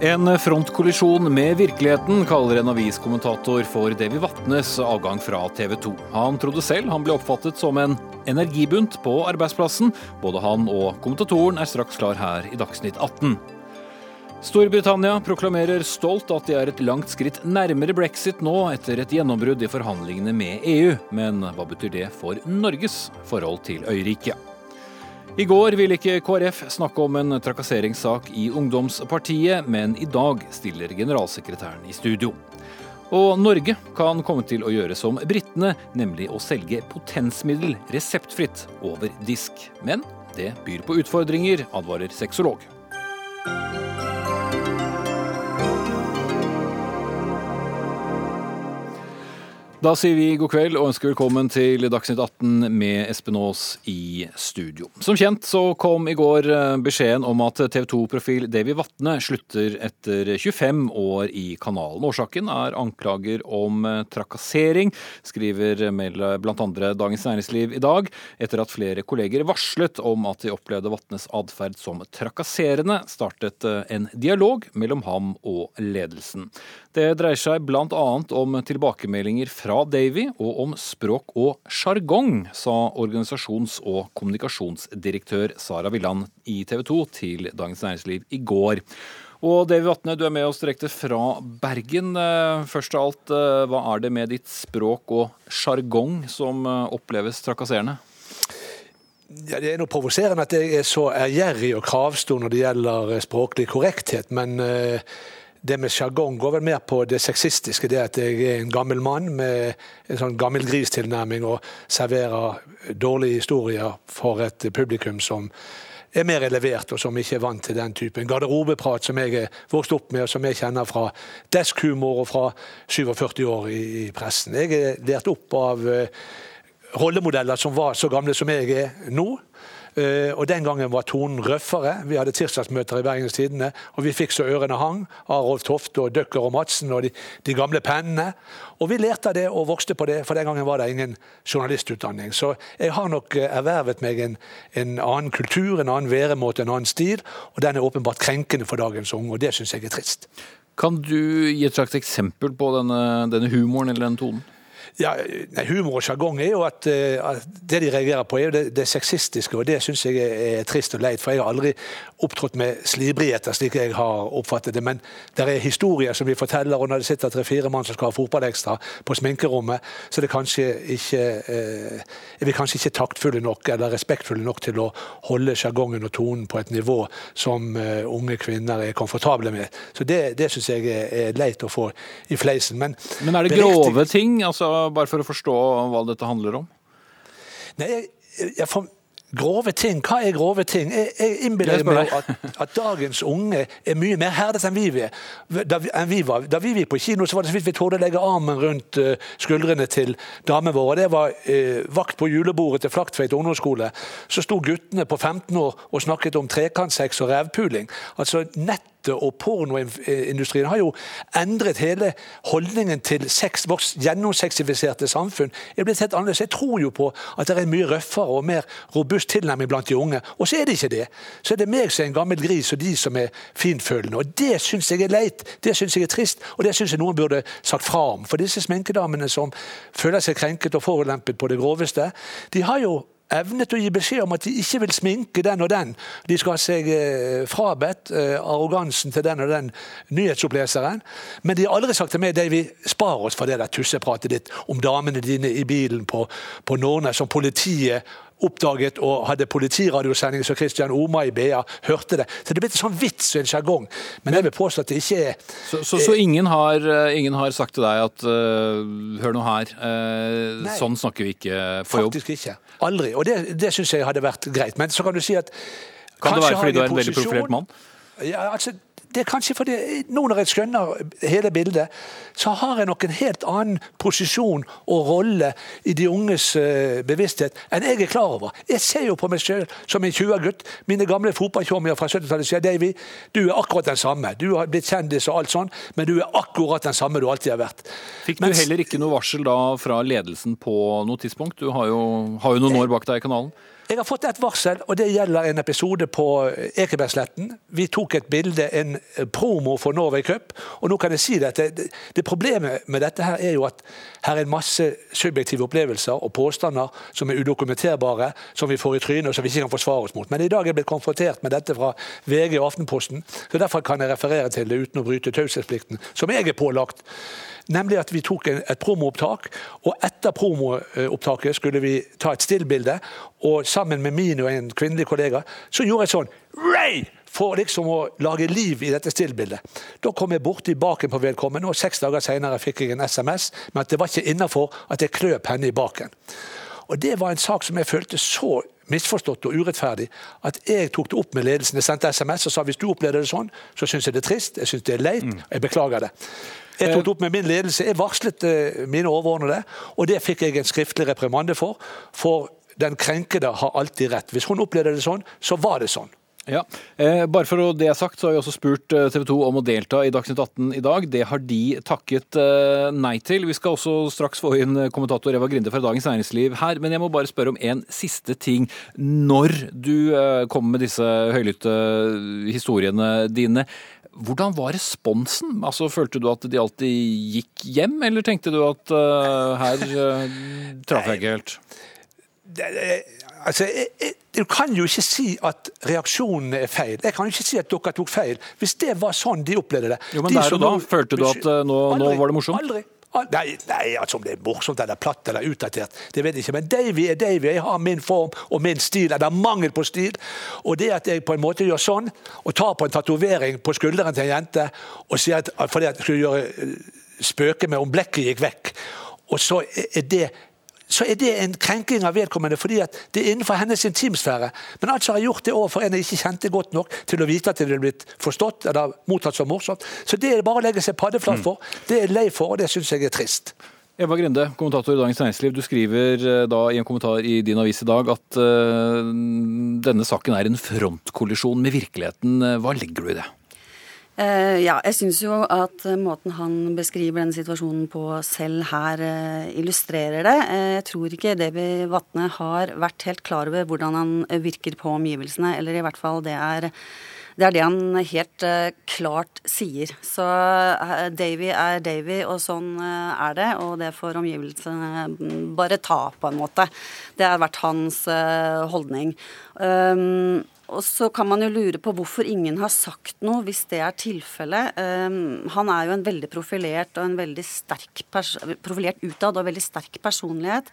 En frontkollisjon med virkeligheten, kaller en aviskommentator for Davy Vatnes avgang fra TV 2. Han trodde selv han ble oppfattet som en energibunt på arbeidsplassen. Både han og kommentatoren er straks klar her i Dagsnytt 18. Storbritannia proklamerer stolt at de er et langt skritt nærmere brexit nå, etter et gjennombrudd i forhandlingene med EU. Men hva betyr det for Norges forhold til øyriket? I går ville ikke KrF snakke om en trakasseringssak i ungdomspartiet, men i dag stiller generalsekretæren i studio. Og Norge kan komme til å gjøre som britene, nemlig å selge potensmiddel reseptfritt over disk. Men det byr på utfordringer, advarer sexolog. Da sier vi god kveld og ønsker velkommen til Dagsnytt 18 med Espen Aas i studio. Som kjent så kom i går eh, beskjeden om at TV 2-profil Davy Vatne slutter etter 25 år i kanalen. Årsaken er anklager om eh, trakassering, skriver bl.a. Dagens Næringsliv i dag, etter at flere kolleger varslet om at de opplevde Vatnes atferd som trakasserende, startet eh, en dialog mellom ham og ledelsen. Det dreier seg bl.a. om tilbakemeldinger fra Davy og om språk og sjargong, sa organisasjons- og kommunikasjonsdirektør Sara Villand i TV 2 til Dagens Næringsliv i går. Og Davy Vatne, du er med oss direkte fra Bergen. Eh, først av alt, eh, hva er det med ditt språk og sjargong som eh, oppleves trakasserende? Ja, Det er noe provoserende at jeg er så ærgjerrig og kravstor når det gjelder språklig korrekthet, men det med sjargong går vel mer på det sexistiske, det at jeg er en gammel mann med en sånn gammel gristilnærming og serverer dårlige historier for et publikum som er mer elevert, og som ikke er vant til den typen garderobeprat som jeg er vokst opp med, og som jeg kjenner fra deskhumor og fra 47 år i, i pressen. Jeg er lært opp av uh, rollemodeller som var så gamle som jeg er nå. Eh, og Den gangen var tonen røffere. Vi hadde tirsdagsmøter i Bergens Tidende, og vi fikk så ørene hang av Rolf Tofte og Døkker og Madsen og de, de, gamle pennene. Og vi lærte av det og vokste på det, for den gangen var det ingen journalistutdanning. Så jeg har nok eh, ervervet meg en, en annen kultur, en annen væremåte, en annen stil, og den er åpenbart krenkende for dagens unge, og det syns jeg er trist. Kan du gi et slags eksempel på denne, denne humoren eller den tonen? Ja, Humor og sjargong er jo at, eh, at, det de reagerer på, er jo det, det sexistiske. Og det syns jeg er, trist og leit. For jeg har aldri opptrådt med slibrigheter, slik jeg har oppfattet det. Men det er historier som vi forteller, og når det sitter tre-fire mann som skal ha fotballekstra på sminkerommet, så er, det kanskje ikke, eh, er vi kanskje ikke taktfulle nok eller respektfulle nok til å holde sjargongen og tonen på et nivå som uh, unge kvinner er komfortable med. Så det, det syns jeg er, er, leit å få i fleisen. Men, Men er det grove ting? altså bare for å forstå hva dette handler om? Nei, jeg, jeg, for, Grove ting? Hva er grove ting? Jeg, jeg innbiller meg at, at, dagens unge er mye mer herdet enn vi, da, enn vi var. Da vi gikk på kino, så var det så vidt vi torde legge armen rundt uh, skuldrene til damene våre. Det var uh, vakt på julebordet til Flaktveit ungdomsskole. Så sto guttene på 15 år og snakket om trekantsex og revpuling. Altså nett og pornoindustrien har jo endret hele holdningen til sex, vårt gjennomsexifiserte samfunn. er blitt helt annerledes. Jeg tror jo på at det er en mye røffere og mer robust tilnærming blant de unge. Og så er det ikke det. Så er det meg som er en gammel gris, og de som er finfølende. Og det syns jeg er leit. Det syns jeg er trist, og det syns jeg noen burde sagt fra om. For disse sminkedamene som føler seg krenket og forulempet på det groveste, de har jo evnet å gi beskjed om at de ikke vil sminke den og den. De skal ha seg eh, frabedt eh, arrogansen til den og den nyhetsoppleseren. Men de har aldri sagt til meg Davy, spar oss for det der tussepratet ditt om damene dine i bilen på, på Norne, som politiet oppdaget og hadde politiradiosending så Christian Oma i BA hørte det. Så det er blitt en sånn vits og en sjargong. Men jeg vil påstå at det ikke er Så, så, så ingen, har, eh, ingen, har, sagt til deg at uh, hør nå her, uh, sånn snakker vi ikke på jobb? Faktisk ikke. Aldri. Og det, det syns jeg hadde vært greit. Men så kan du si at Kan det være fordi du er en veldig profilert mann? Ja, altså, det er kanskje fordi nå når jeg skjønner hele bildet, så har jeg nok en helt annen posisjon og rolle i de unges uh, bevissthet enn jeg er klar over. Jeg ser jo på meg selv som en 20-gutt. Mine gamle fotballtjommier fra 70-tallet sier Davy, du er akkurat den samme. Du har blitt kjendis og alt sånn, men du er akkurat den samme du alltid har vært. Fikk du Mens, heller ikke noe varsel da fra ledelsen på noe tidspunkt? Du har jo, har jo noen år bak deg i kanalen. Jeg har fått et varsel, og det gjelder en episode på Ekebergsletten. Vi tok et bilde, en promo for Norway Cup. Og nå kan jeg si dette. Det, det Problemet med dette her er jo at her er en masse subjektive opplevelser og påstander som er udokumenterbare, som vi får i trynet og som vi ikke kan forsvare oss mot. Men i dag er jeg blitt konfrontert med dette fra VG og Aftenposten, så derfor kan jeg referere til det uten å bryte taushetsplikten, som jeg er pålagt. Nemlig at vi tok et promoopptak, og etter promoopptaket skulle vi ta et stillbilde. Og sammen med min og en kvinnelig kollega så gjorde jeg sånn Ray! For liksom å lage liv i dette stillbildet. Da kom jeg borti baken på vedkommende, og seks dager senere fikk jeg en SMS med at det var ikke innafor at jeg kløp henne i baken. Og Det var en sak som jeg følte så misforstått og urettferdig at jeg tok det opp med ledelsen. Jeg sendte SMS og sa hvis du opplevde det sånn, så syns jeg det er trist, jeg syns det er leit, og jeg beklager det. Jeg tok det opp med min ledelse. Jeg varslet uh, mine overordnede, og det fikk jeg en skriftlig reprimande for. For den krenkede har alltid rett. Hvis hun opplevde det sånn, så var det sånn. Ja, eh, Bare for det er sagt, så har vi også spurt eh, TV 2 om å delta i Dagsnytt 18 i dag. Det har de takket eh, nei til. Vi skal også straks få inn kommentator Eva Grinde fra Dagens Næringsliv her. Men jeg må bare spørre om en siste ting. Når du eh, kommer med disse høylytte historiene dine, hvordan var responsen? Altså, Følte du at de alltid gikk hjem, eller tenkte du at uh, her uh, traff jeg ikke helt? Det, det, altså, jeg, jeg, Du kan jo ikke si at reaksjonene er feil. Jeg kan jo ikke si at dere tok feil. Hvis det var sånn de opplevde det. Jo, Men der og da følte du at uh, nå, nå, var det morsomt? Aldri. Nei, nei, altså om det er morsomt eller platt eller utdatert, det vet jeg ikke. Men Davy er Davy. Jeg har min form og min stil, eller mangel på stil. Og det at jeg på en måte gjør sånn, og tar på en tatovering på skulderen til en jente og sier at fordi at jeg skulle gjøre spøke med om blekket gikk vekk, og så er det så er det en krenking av vedkommende fordi at det er innenfor hennes intimsfære. Men altså har jeg gjort det overfor en jeg ikke kjente godt nok til å vite at det ville blitt forstått eller mottatt som morsomt. Så det er bare å legge seg paddeflat for. Det er lei for, og det syns jeg er trist. Eva Grinde, kommentator i Dagens Næringsliv. Du skriver da i en kommentar i din avis i dag at uh, denne saken er en frontkollisjon med virkeligheten. Hva legger du i det? Uh, ja, jeg syns jo at måten han beskriver denne situasjonen på selv her, uh, illustrerer det. Jeg tror ikke Davy Vatne har vært helt klar over hvordan han virker på omgivelsene, eller i hvert fall det er det er det han helt klart sier. Så Davy er Davy, og sånn er det. Og det får omgivelsene bare ta, på en måte. Det har vært hans holdning. Um, og så kan man jo lure på hvorfor ingen har sagt noe, hvis det er tilfellet. Um, han er jo en veldig profilert og en veldig sterk profilert utad og veldig sterk personlighet.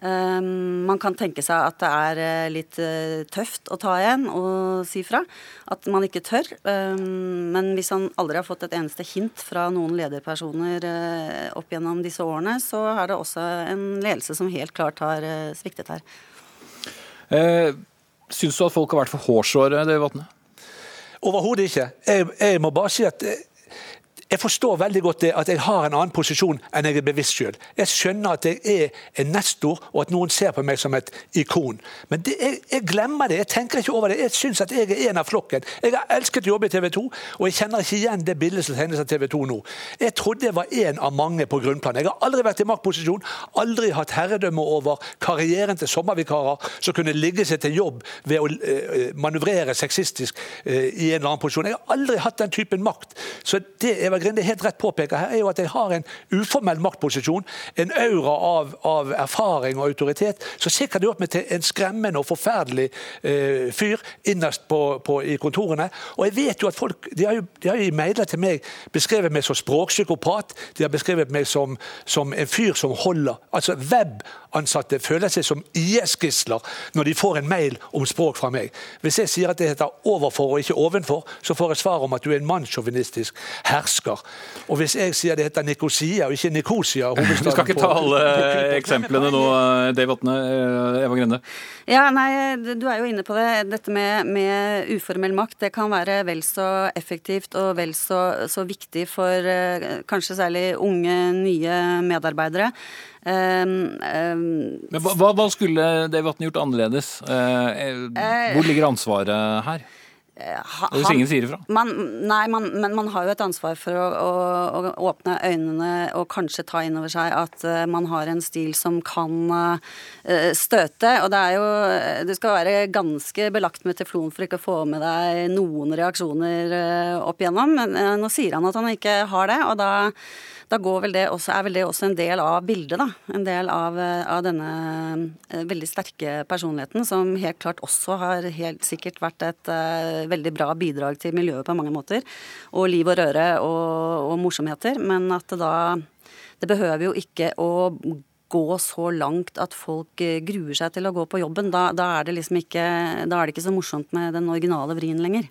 Um, man kan tenke seg at det er uh, litt uh, tøft å ta igjen og si fra. At man ikke tør. Um, men hvis han aldri har fått et eneste hint fra noen lederpersoner uh, opp gjennom disse årene, så er det også en ledelse som helt klart har sviktet her. Eh Syns du at folk har vært for hårsåre, det Vatne? Overhodet ikke. Jeg, jeg, må bare si at jeg forstår veldig godt det at jeg har en annen posisjon enn jeg er bevisst sjøl. Jeg skjønner at jeg er en nestor, og at noen ser på meg som et ikon. Men det, jeg, jeg, glemmer det. Jeg tenker ikke over det. Jeg syns at jeg er en av flokken. Jeg har elsket å jobbe i TV 2, og jeg kjenner ikke igjen det bildet som tegnes av TV 2 nå. Jeg trodde jeg var en av mange på grunnplan. Jeg har aldri vært i maktposisjon, aldri hatt herredømme over karrieren til sommervikarer som kunne ligge seg til jobb ved å uh, manøvrere sexistisk uh, i en eller annen posisjon. Jeg har aldri hatt den typen makt. Så det er Eva Grinde helt rett påpeker her, er jo at jeg har en uformell maktposisjon. En aura av, av erfaring og autoritet som sikkert gjort meg til en skremmende og forferdelig eh, fyr innerst på, på, i kontorene. Og jeg vet jo at folk de har jo, de har jo i mailer til meg beskrevet meg som språkpsykopat. De har beskrevet meg som, som en fyr som holder Altså webansatte føler seg som IS-gisler når de får en mail om språk fra meg. Hvis jeg sier at det heter overfor og ikke ovenfor, så får jeg svar om at du er en mannssjåvinistisk hersker hersker. Og hvis jeg sier det heter Nikosia og ikke Nikosia Vi skal ikke ta alle eksemplene nå, Dave Vatne. Eh, Eva Grinde. Ja, nei, Du er jo inne på det. Dette med, med uformell makt det kan være vel så effektivt og vel så, så viktig for eh, kanskje særlig unge, nye medarbeidere. Um, um, Men hva, hva skulle Dave Vatne gjort annerledes? Uh, hvor ligger ansvaret her? Ha, Hvis ingen sier ifra? Man, nei, man, men man har jo et ansvar for å, å, å, åpne øynene og kanskje ta inn over seg at uh, man har en stil som kan uh, støte. Og det er jo Du skal være ganske belagt med teflon for ikke å få med deg noen reaksjoner uh, opp igjennom. Men nå sier han at han ikke har det, og da da vel også, er vel det også en del av bildet, da. En del av, av, denne eh, veldig sterke personligheten, som helt klart også har helt sikkert vært et uh, veldig bra bidrag til miljøet på mange måter. Og liv og røre og, og morsomheter. Men at det da Det behøver jo ikke å gå så langt at folk eh, gruer seg til å gå på jobben. Da, da, er, det liksom ikke, da er det ikke så morsomt med den originale vrien lenger.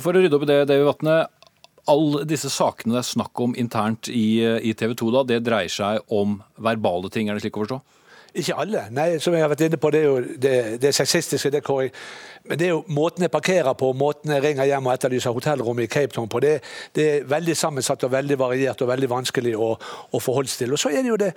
For å rydde opp i det, Davy Vatne alle disse sakene det er snakk om internt i, i TV 2, da, det dreier seg om verbale ting, er det slik å forstå? Ikke alle. Nei, som jeg har vært inne på, det er jo det, det sexistiske. det er Men det er jo måten jeg parkerer på, måten jeg ringer hjem og etterlyser hotellrom i Cape Town på. Det, det, er veldig sammensatt og veldig variert og veldig vanskelig å, å forholde seg til. Og så er det jo det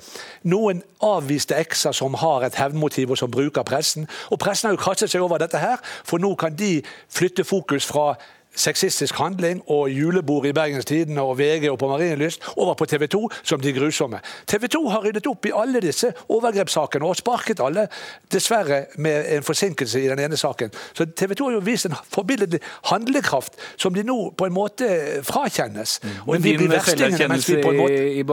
noen avviste ekser som har et hevnmotiv og som bruker pressen. Og pressen har jo kastet seg over dette her, for nå kan de flytte fokus fra sexistisk handling og julebord i Bergens Tidende og VG og på Marienlyst over på TV 2 som de grusomme. TV 2 har ryddet opp i alle disse overgrepssakene og sparket alle, dessverre med en forsinkelse i den ene saken. Så TV 2 har jo vist en forbilledlig handlekraft som de nå på en måte frakjennes. Mm. Og Men din selverkjennelse i, i,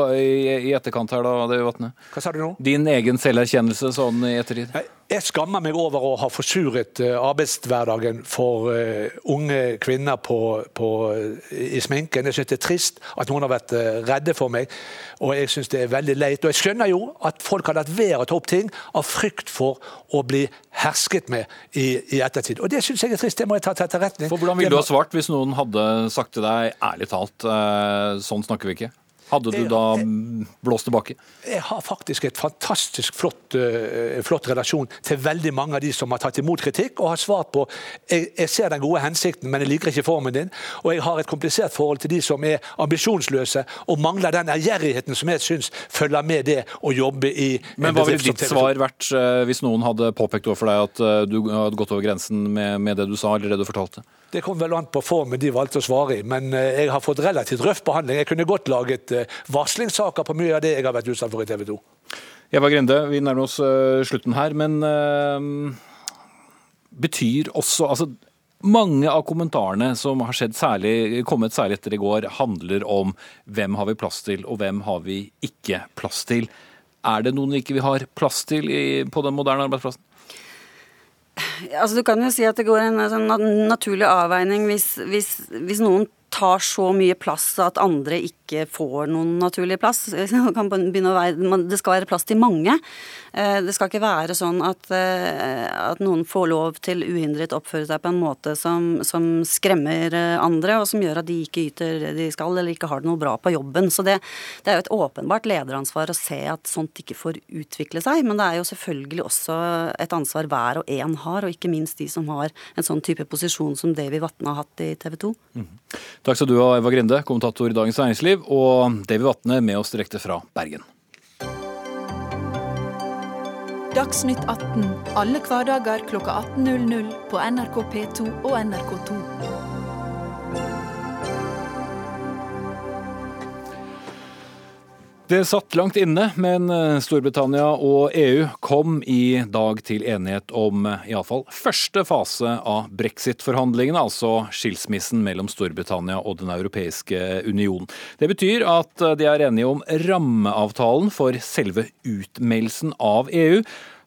i, etterkant her, da, det Vatne? Hva sa du nå? Din egen selverkjennelse sånn i ettertid? Nei. Jeg skammer meg over å ha forsuret eh, arbeidshverdagen for uh, unge kvinner på, på, i sminken. Jeg syns det er trist at noen har vært uh, redde for meg, og jeg syns det er veldig leit. Og jeg skjønner jo at folk har latt være å ta opp ting av frykt for å bli hersket med i, i ettertid. Og det syns jeg er trist. Det må jeg ta til etterretning. For Hvordan ville du ha svart hvis noen hadde sagt til deg ærlig talt, uh, sånn snakker vi ikke? Hadde du da blåst tilbake? Jeg har faktisk et fantastisk flott, uh, flott, relasjon til veldig mange av de som har tatt imot kritikk og har svart på jeg, jeg, ser den gode hensikten, men jeg liker ikke formen din. Og jeg har et komplisert forhold til de som er ambisjonsløse og mangler den ærgjerrigheten som jeg syns følger med det å jobbe i Men hva ville ditt svar vært uh, hvis noen hadde påpekt overfor deg at uh, du hadde gått over grensen med, med det du sa eller det du fortalte? Det kom vel an på formen de valgte å svare i, men jeg har fått relativt røff behandling. Jeg kunne godt laget varslingssaker på mye av det jeg har vært utsatt for i TV 2. Eva Grinde, vi nærmer oss uh, slutten her, men betyr også altså, mange av kommentarene som har særlig, kommet særlig etter i går, handler om hvem har vi plass til, og hvem har vi ikke plass til. Er det noen vi ikke har plass til på den moderne arbeidsplassen? Altså, du kan jo si at det går en sånn naturlig avveining hvis, hvis, hvis noen tar så mye plass at andre ikke får noen naturlig plass. Være, det skal være plass til mange. Eh, det skal ikke være sånn at, eh, at noen får lov til uhindret oppføre seg på en måte som, som, skremmer eh, andre, og som gjør at de ikke yter det de skal, eller ikke har det noe bra på jobben. Så det, det er jo et åpenbart lederansvar å se at sånt ikke får utvikle seg. Men det er jo selvfølgelig også et ansvar hver og en har, og ikke minst de som har en sånn type posisjon som Davy Vatne har hatt i TV 2. Mm. Takk skal du ha, Eva Grinde, kommentator i Dagens Næringsliv, og Davy Vatne med oss direkte fra Bergen. Dagsnytt 18 alle hverdager kl 18.00 på NRK P2 og NRK2. Det satt langt inne, men eh, Storbritannia og EU kom i dag til enighet om eh, iallfall første fase av brexit-forhandlingene, altså skilsmissen mellom Storbritannia og Den europeiske union. Det betyr at eh, de er enige om rammeavtalen for selve utmeldelsen av EU.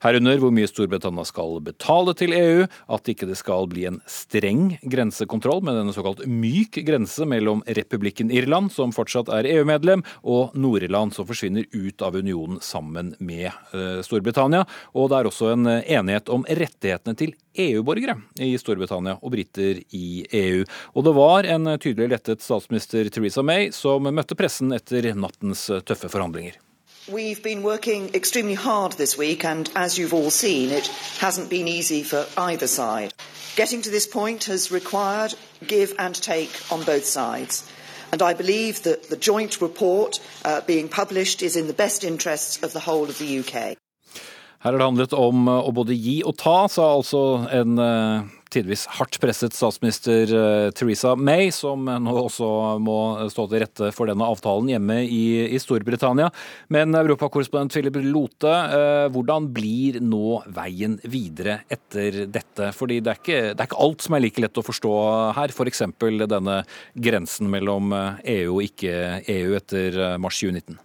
Herunder hvor mye Storbritannia skal betale til EU, at ikke det skal bli en streng grensekontroll med denne såkalt myk grense mellom republikken Irland, som fortsatt er EU-medlem, og Nord-Irland, som forsvinner ut av unionen sammen med eh, Storbritannia. Og det er også en eh, enighet om rettighetene til EU-borgere i Storbritannia og briter i EU. Og det var en tydelig lettet statsminister Theresa May som møtte pressen etter nattens tøffe forhandlinger. We've been working extremely hard this week, and as you've all seen, it hasn't been easy for either side. Getting to this point has required give and take on both sides. And I believe that the joint report uh, being published is in the best interests of the whole of the UK. Her har det handlet om uh, å både gi og ta, sa altså en uh, tidvis hardt presset statsminister Theresa May, som nå også må stå til rette for denne avtalen hjemme i, i Storbritannia. Men europakorrespondent Philip Lote, hvordan blir nå veien videre etter dette? Fordi det er, ikke, det er ikke alt som er like lett å forstå her, f.eks. denne grensen mellom EU og ikke-EU etter mars 2019.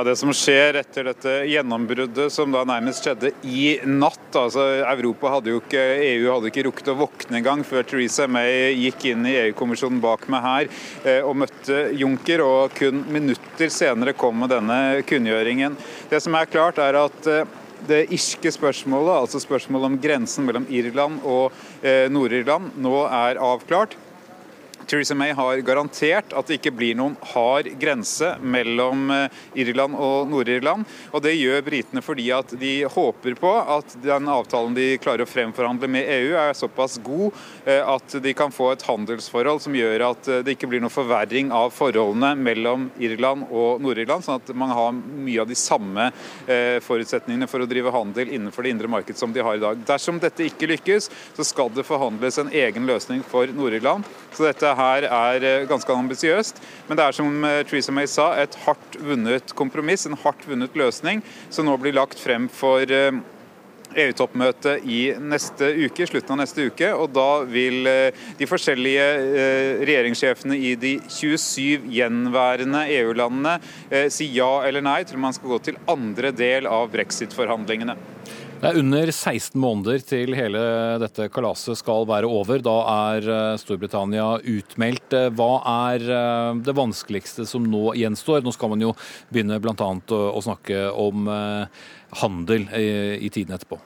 Ja, Det som skjer etter dette gjennombruddet som da nærmest skjedde i natt altså Europa hadde jo ikke, EU hadde ikke rukket å våkne engang før Theresa May gikk inn i EU-kommisjonen bak meg her eh, og møtte Juncker. og Kun minutter senere kom med denne kunngjøringen. Det som er klart er at eh, det irske spørsmålet, altså spørsmålet om grensen mellom Irland og eh, Nord-Irland, nå er avklart. Theresa May har garantert at det ikke blir noen hard grense mellom eh, Irland og Nord-Irland. Og Det gjør britene fordi at de håper på at den avtalen de klarer å fremforhandle med EU, er såpass god eh, at de kan få et handelsforhold som gjør at eh, det ikke blir noen forverring av forholdene mellom Irland og Nord-Irland, sånn at man har mye av de samme forutsetningene for å drive handel innenfor det indre marked som de har i dag. Dersom dette ikke lykkes, så skal det forhandles en egen løsning for Nord-Irland. Så dette her er eh, ganske ambisiøst. Men det er som eh, Theresa May sa, et hardt vunnet kompromiss, en hardt vunnet løsning, som nå blir lagt frem for EU-toppmøte eh, e i neste uke, slutten av neste uke. og Da vil de forskjellige regjeringssjefene i de 27 gjenværende EU-landene si ja eller nei til om man skal gå til andre del av brexit-forhandlingene. Det er under 16 måneder til hele dette kalaset skal være over. Da er eh, Storbritannia utmeldt. Eh, hva er eh, det vanskeligste som nå gjenstår? Nå skal man jo begynne bl.a. å snakke om handel i tiden etterpå.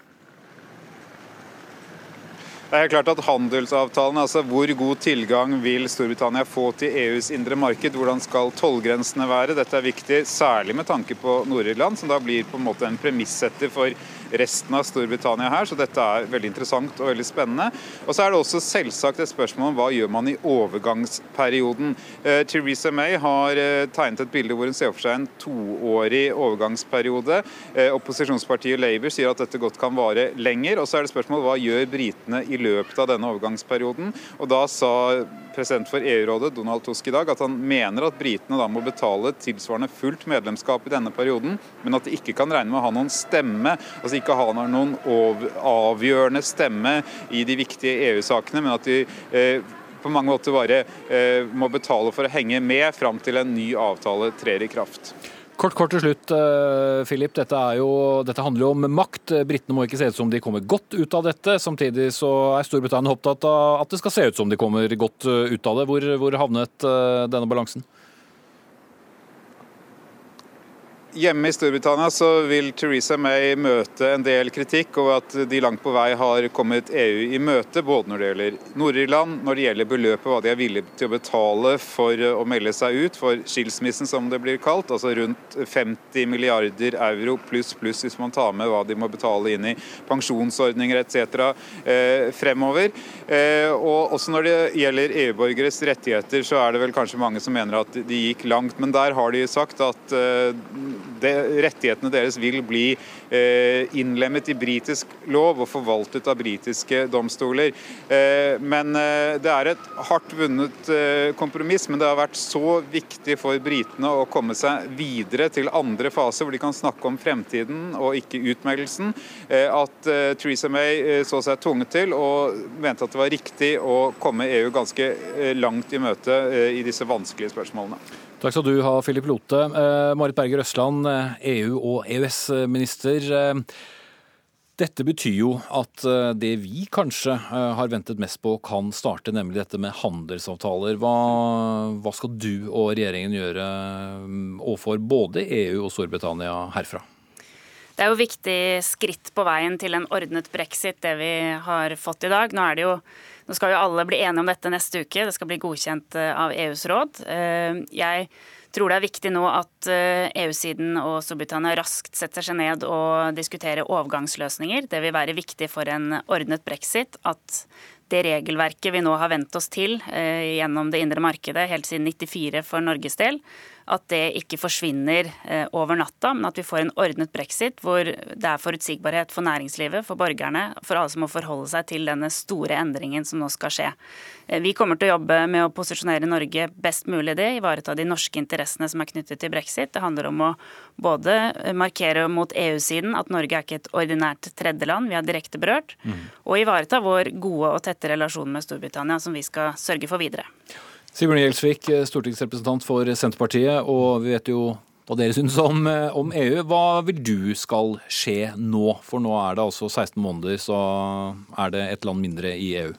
Det er klart at Handelsavtalen, altså hvor god tilgang vil Storbritannia få til EUs indre marked? Hvordan skal tollgrensene være? Dette er viktig, særlig med tanke på Nord-Irland, som da blir på en måte en premissetter for resten av Storbritannia her, så dette er veldig interessant og veldig spennende. Og så er det også selvsagt et spørsmål om hva gjør man i overgangsperioden. Eh, Theresa May har eh, tegnet et bilde hvor hun ser for seg en toårig overgangsperiode. Eh, opposisjonspartiet Labour sier at dette godt kan vare lenger. Og så er det spørsmål hva gjør britene i løpet av denne overgangsperioden. Og da sa president for EU-rådet, Donald Tusk, i dag at han mener at britene da må betale tilsvarende fullt medlemskap i denne perioden, men at de ikke kan regne med å ha noen stemme. altså ikke ha noen avgjørende stemme i de viktige EU-sakene, men at de eh, på mange måter bare eh, må betale for å henge med fram til en ny avtale trer i kraft. Kort, kort til slutt, eh, Philip. Dette, jo, dette, handler jo om makt. Britene må ikke se ut som de kommer godt ut av dette. Samtidig så er Storbritannia opptatt av at det skal se ut som de kommer godt ut av det. Hvor, hvor havnet denne balansen? Hjemme i Storbritannia så vil Theresa May møte en del kritikk over at de langt på vei har kommet EU i møte, både når det gjelder Nord-Irland, når det gjelder beløpet, hva de er villige til å betale for å melde seg ut, for skilsmissen som det blir kalt, altså rundt 50 milliarder euro pluss pluss hvis man tar med hva de må betale inn i pensjonsordninger etc. Eh, fremover. Eh, og også når det gjelder EU-borgeres rettigheter, så er det vel kanskje mange som mener at de gikk langt, men der har de sagt at eh, rettighetene deres vil bli eh, innlemmet i britisk lov og forvaltet av britiske domstoler. Eh, men eh, Det er et hardt vunnet kompromiss, men det har vært så viktig for britene å komme seg videre til andre fase, hvor de kan snakke om fremtiden og ikke utmeldelsen, at Theresa May så seg tvunget til og mente at det var riktig å komme EU ganske langt i møte i disse vanskelige spørsmålene. Takk skal du ha, Philip Lote. Eh, Marit Berger Østland, EU- og EØS-minister. Eh, dette betyr jo at eh, det vi kanskje eh, har ventet mest på, kan starte, nemlig dette med handelsavtaler. Hva, hva skal du og regjeringen gjøre overfor både EU og Storbritannia herfra? Det er jo viktig skritt på veien til en ordnet brexit, det vi har fått i dag. Nå er det jo nå skal jo alle bli enige om dette neste uke. Det skal bli godkjent eh, av EUs råd. Eh, jeg tror det er viktig nå at eh, EU-siden og Storbritannia raskt setter seg ned og diskuterer overgangsløsninger. Det vil være viktig for en ordnet brexit at det regelverket vi nå har vent oss til gjennom det indre markedet helt siden 94 for Norges del, at det ikke forsvinner eh, over natta, men at vi får en ordnet brexit hvor det er forutsigbarhet for næringslivet, for borgerne, for alle som må forholde seg til denne store endringen som nå skal skje. Eh, vi kommer til å jobbe med å posisjonere Norge best mulig i det, ivareta de norske interessene som er knyttet til brexit. Det handler om å både markere mot EU-siden at Norge er ikke et ordinært tredjeland, vi er direkte berørt, mm. og ivareta vår gode og tette relasjon med Storbritannia, som vi skal sørge for videre. Sigbjørn Gjelsvik, stortingsrepresentant for Senterpartiet, og vi vet jo hva dere syns om, om, EU. Hva vil du skal skje nå? For nå er det altså 16 måneder, så er det et land mindre i EU.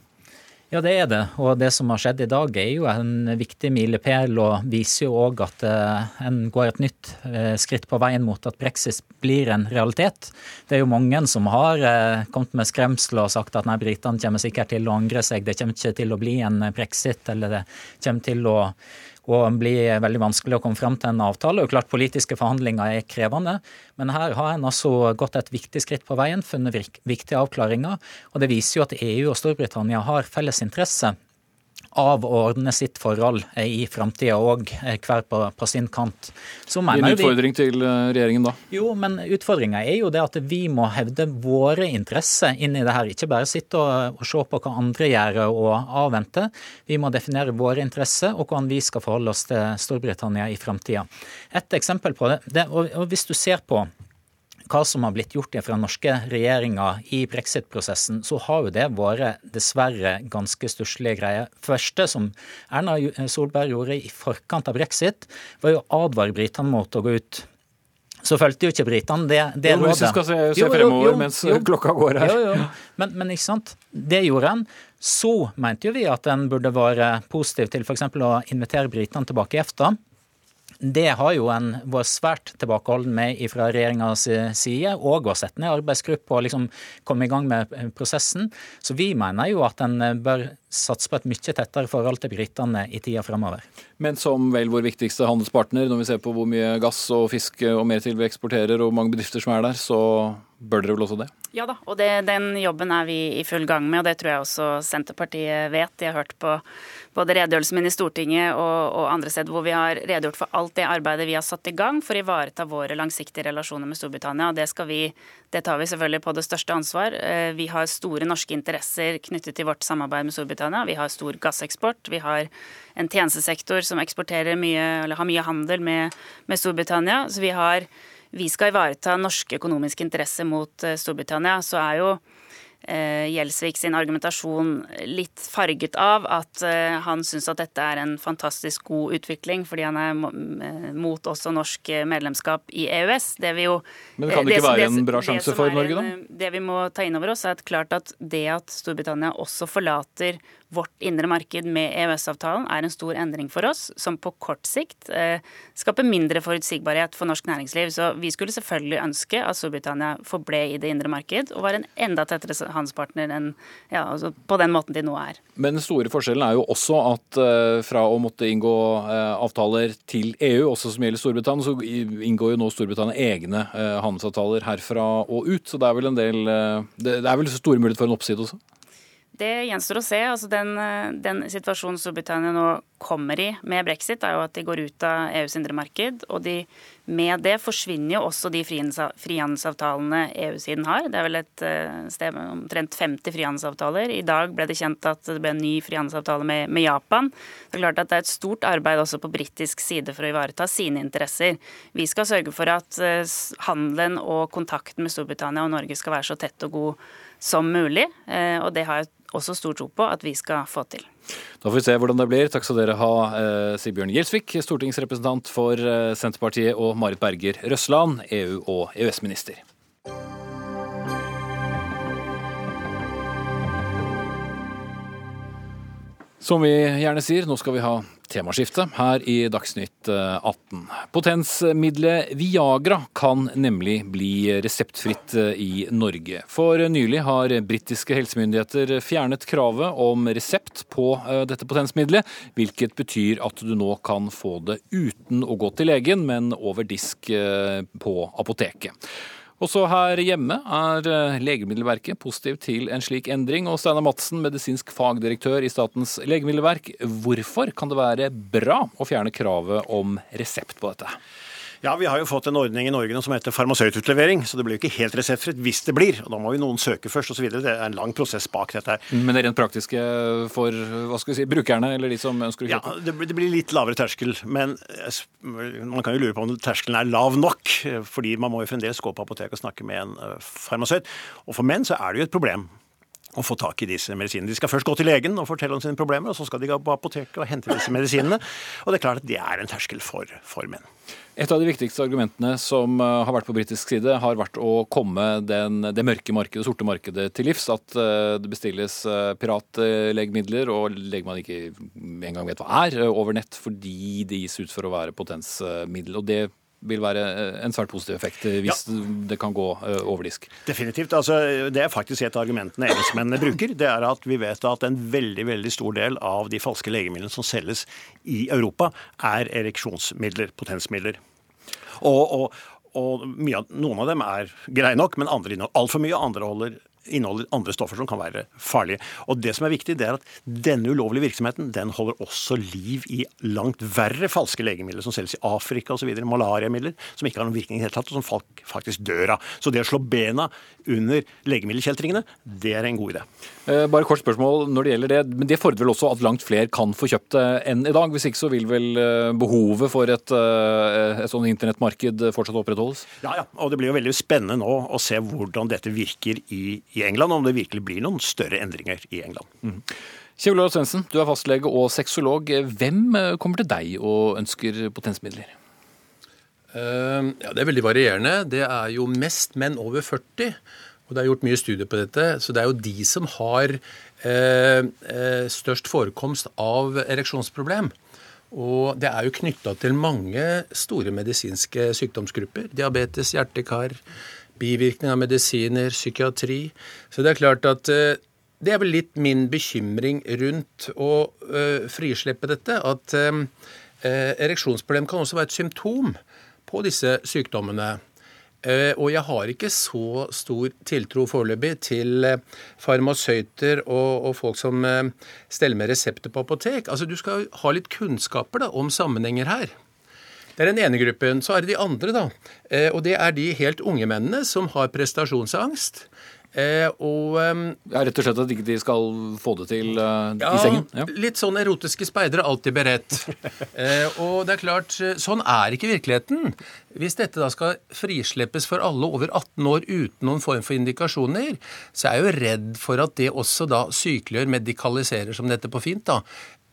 Ja, det er det. Og det som har skjedd i dag er jo en viktig milepæl og viser jo òg at eh, en går et nytt eh, skritt på veien mot at brexit blir en realitet. Det er jo mange som har eh, kommet med skremsler og sagt at nei, britene kommer sikkert til å angre seg, det kommer ikke til å bli en brexit, eller det kommer til å og blir veldig vanskelig å komme fram til en avtale. Og klart Politiske forhandlinger er krevende, men her har en altså gått et viktig skritt på veien, funnet viktige avklaringer. og Det viser jo at EU og Storbritannia har felles interesse av å ordne sitt forhold i framtida òg, eh, hver på, på, sin kant. Så Din utfordring vi, til eh, regjeringen da? Jo, men utfordringa er jo det at vi må hevde våre interesser inn i det her. Ikke bare sitte og, og se på hva andre gjør og avvente. Vi må definere våre interesser og hvordan vi skal forholde oss til Storbritannia i framtida. Et eksempel på det, det og, og hvis du ser på hva som har blitt gjort fra norske regjeringer i brexit-prosessen, så har jo det vært dessverre ganske stusslige greier. første som Erna Solberg gjorde i forkant av brexit, var jo å advare britene mot å gå ut. Så fulgte jo ikke britene det, det jo, rådet. Hvis vi skal se, se fremover jo, jo, mens klokka går her. Jo, jo. Men, men ikke sant? det gjorde en. Så mente jo vi at en burde være positiv til f.eks. å invitere britene tilbake i EFTA. Det har jo en vært svært tilbakeholden med fra regjeringas side, og å sette ned arbeidsgruppe og liksom komme i gang med prosessen. Så vi mener jo at en bør satse på et mye tettere forhold til britene i tida framover. Men som vel vår viktigste handelspartner, når vi ser på hvor mye gass og fisk og mer til vi eksporterer, og mange bedrifter som er der, så bør dere vel også det? Ja da, og det, den jobben er vi i full gang med, og det tror jeg også Senterpartiet vet. De har hørt på både redegjørelsen min i Stortinget og, og andre steder hvor vi har redegjort for alt det arbeidet vi har satt i gang for å ivareta våre langsiktige relasjoner med Storbritannia. og det, vi, det tar vi selvfølgelig på det største ansvar. Eh, vi har store norske interesser knyttet til vårt samarbeid med Storbritannia. Vi har stor gasseksport. Vi har en tjenestesektor som eksporterer mye, eller har mye handel med, med Storbritannia. Så vi har vi skal ivareta norske økonomiske interesser mot eh, Storbritannia, så er jo eh, Gjelsvik sin argumentasjon litt farget av at eh, han syns at dette er en fantastisk god utvikling, fordi han er mot også norsk medlemskap i EØS. Det vi jo Men kan det ikke være en bra sjanse for Norge, da? Det vi må ta inn over oss, er at klart at det at Storbritannia også forlater vårt indre marked med EØS-avtalen er en stor endring for oss, som på kort sikt eh, skaper mindre forutsigbarhet for norsk næringsliv. Så vi skulle selvfølgelig ønske at Storbritannia forble i det indre marked og var en enda tettere handelspartner enn ja, altså på den måten de nå er. Men den store forskjellen er jo også at eh, fra å måtte inngå eh, avtaler til EU, også som gjelder Storbritannia, så inngår jo nå Storbritannia egne handelsavtaler herfra og ut. Så det er vel en del eh, Det er vel store muligheter for en oppside også? Det gjenstår å se. Altså den, eh, den, situasjonen Storbritannia nå kommer i med brexit, er jo at de går ut av EUs indre marked. Og de, med det forsvinner jo også de frihandelsavtalene EU-siden har. Det er vel et eh, sted med omtrent 50 frihandelsavtaler. I dag ble det kjent at det ble en ny frihandelsavtale med, med Japan. Det er klart at det er et stort arbeid også på britisk side for å ivareta sine interesser. Vi skal sørge for at eh, handelen og kontakten med Storbritannia og Norge skal være så tett og god som mulig. Og det har jeg også stor tro på at vi skal få til. Da får vi se hvordan det blir. Takk skal dere ha, eh, Sigbjørn Gjelsvik, stortingsrepresentant for eh, Senterpartiet, og Marit Berger Røsland, EU- og EØS-minister. Som vi gjerne sier, nå skal vi ha temaskifte her i Dagsnytt 18. Eh, Potensmiddelet Viagra kan nemlig bli reseptfritt eh, i Norge. For nylig har britiske helsemyndigheter fjernet kravet om resept på eh, dette potensmiddelet, hvilket betyr at du nå kan få det uten å gå til legen, men over disk på apoteket. Også her hjemme er eh, Legemiddelverket positiv til en slik endring. Og Steinar Madsen, medisinsk fagdirektør i Statens legemiddelverk, hvorfor kan det være bra å fjerne kravet om resept på dette? Ja, Vi har jo fått en ordning i Norge som heter farmasøytutlevering, så det blir jo ikke helt reseptfritt hvis det blir. og Da må jo noen søke først osv. Det er en lang prosess bak dette. her. Men det rent praktiske for hva skal vi si, brukerne eller de som ønsker å kjøpe? Ja, Det blir litt lavere terskel, men eh, man kan jo lure på om terskelen er lav nok. Fordi man må jo fremdeles gå på apoteket og snakke med en eh, farmasøyt. Og for menn så er det jo et problem å få tak i disse medisinene. De skal først gå til legen og fortelle om sine problemer, og så skal de gå på apoteket og hente disse medisinene. Og det er klart at det er en terskel for, for menn. Et av de viktigste argumentene som eh, har vært på britisk side, har vært å komme den, det mørke markedet, det sorte markedet til livs. At eh, det bestilles eh, piratlegemidler og legg man ikke engang vet hva er, over nett fordi det gis ut for å være potensmiddel. Og det vil være en svært positiv effekt hvis ja. det kan gå over disk. Definitivt. Altså, det er faktisk et av argumentene engelskmennene bruker. Det er at vi vet at en veldig veldig stor del av de falske legemidlene som selges i Europa, er ereksjonsmidler, potensmidler. Og, og, og av, noen av dem er greie nok, men andre altfor mye. Andre holder inneholder andre stoffer som kan være farlige. Og Det som er viktig, det er at denne ulovlige virksomheten den holder også liv i langt verre falske legemidler som selges i Afrika osv. Malariamidler som ikke har noen virkning i det hele tatt, og som folk faktisk dør av. Så det å slå bena under legemiddelkjeltringene, det er en god idé. Eh, bare kort spørsmål når det gjelder det. Men det fordrer vel også at langt flere kan få kjøpt det enn i dag? Hvis ikke så vil vel eh, behovet for et, eh, et sånt internettmarked fortsatt opprettholdes? Ja, ja. Og det blir jo veldig spennende nå å se hvordan dette virker i i England, om det virkelig blir noen større endringer i England. Mm. Kjell Olav Svendsen, du er fastlege og sexolog. Hvem eh, kommer til deg og ønsker potensmidler? Uh, ja, Det er veldig varierende. Det er jo mest menn over 40. Og det er gjort mye studier på dette. Så det er jo de som har uh, uh, størst forekomst av ereksjonsproblem. Og det er jo knytta til mange store medisinske sykdomsgrupper. Diabetes, hjerte-kar, bivirkning av medisiner, psykiatri. Så det er klart at eh, det er vel litt min bekymring rundt å uh, frislippe dette. At uh, ereksjonsproblem kan også være et symptom på disse sykdommene. Og jeg har ikke så stor tiltro foreløpig til farmasøyter og, og, folk som steller med resepter på apotek. Altså Du skal ha litt kunnskaper da, om sammenhenger her. Det er den ene gruppen. Så er det de andre, da. Eh, og det er de helt unge mennene som har prestasjonsangst. Eh, og um, ja, Rett og slett at de ikke skal få det til uh, ja, i sengen? Ja, litt sånn erotiske speidere, alltid beredt. eh, og det er klart, sånn er ikke virkeligheten. Hvis dette da skal frislippes for alle over 18 år uten noen form for indikasjoner, så er jeg jo redd for at det også da sykeliggjør, medikaliserer, som dette på fint, da,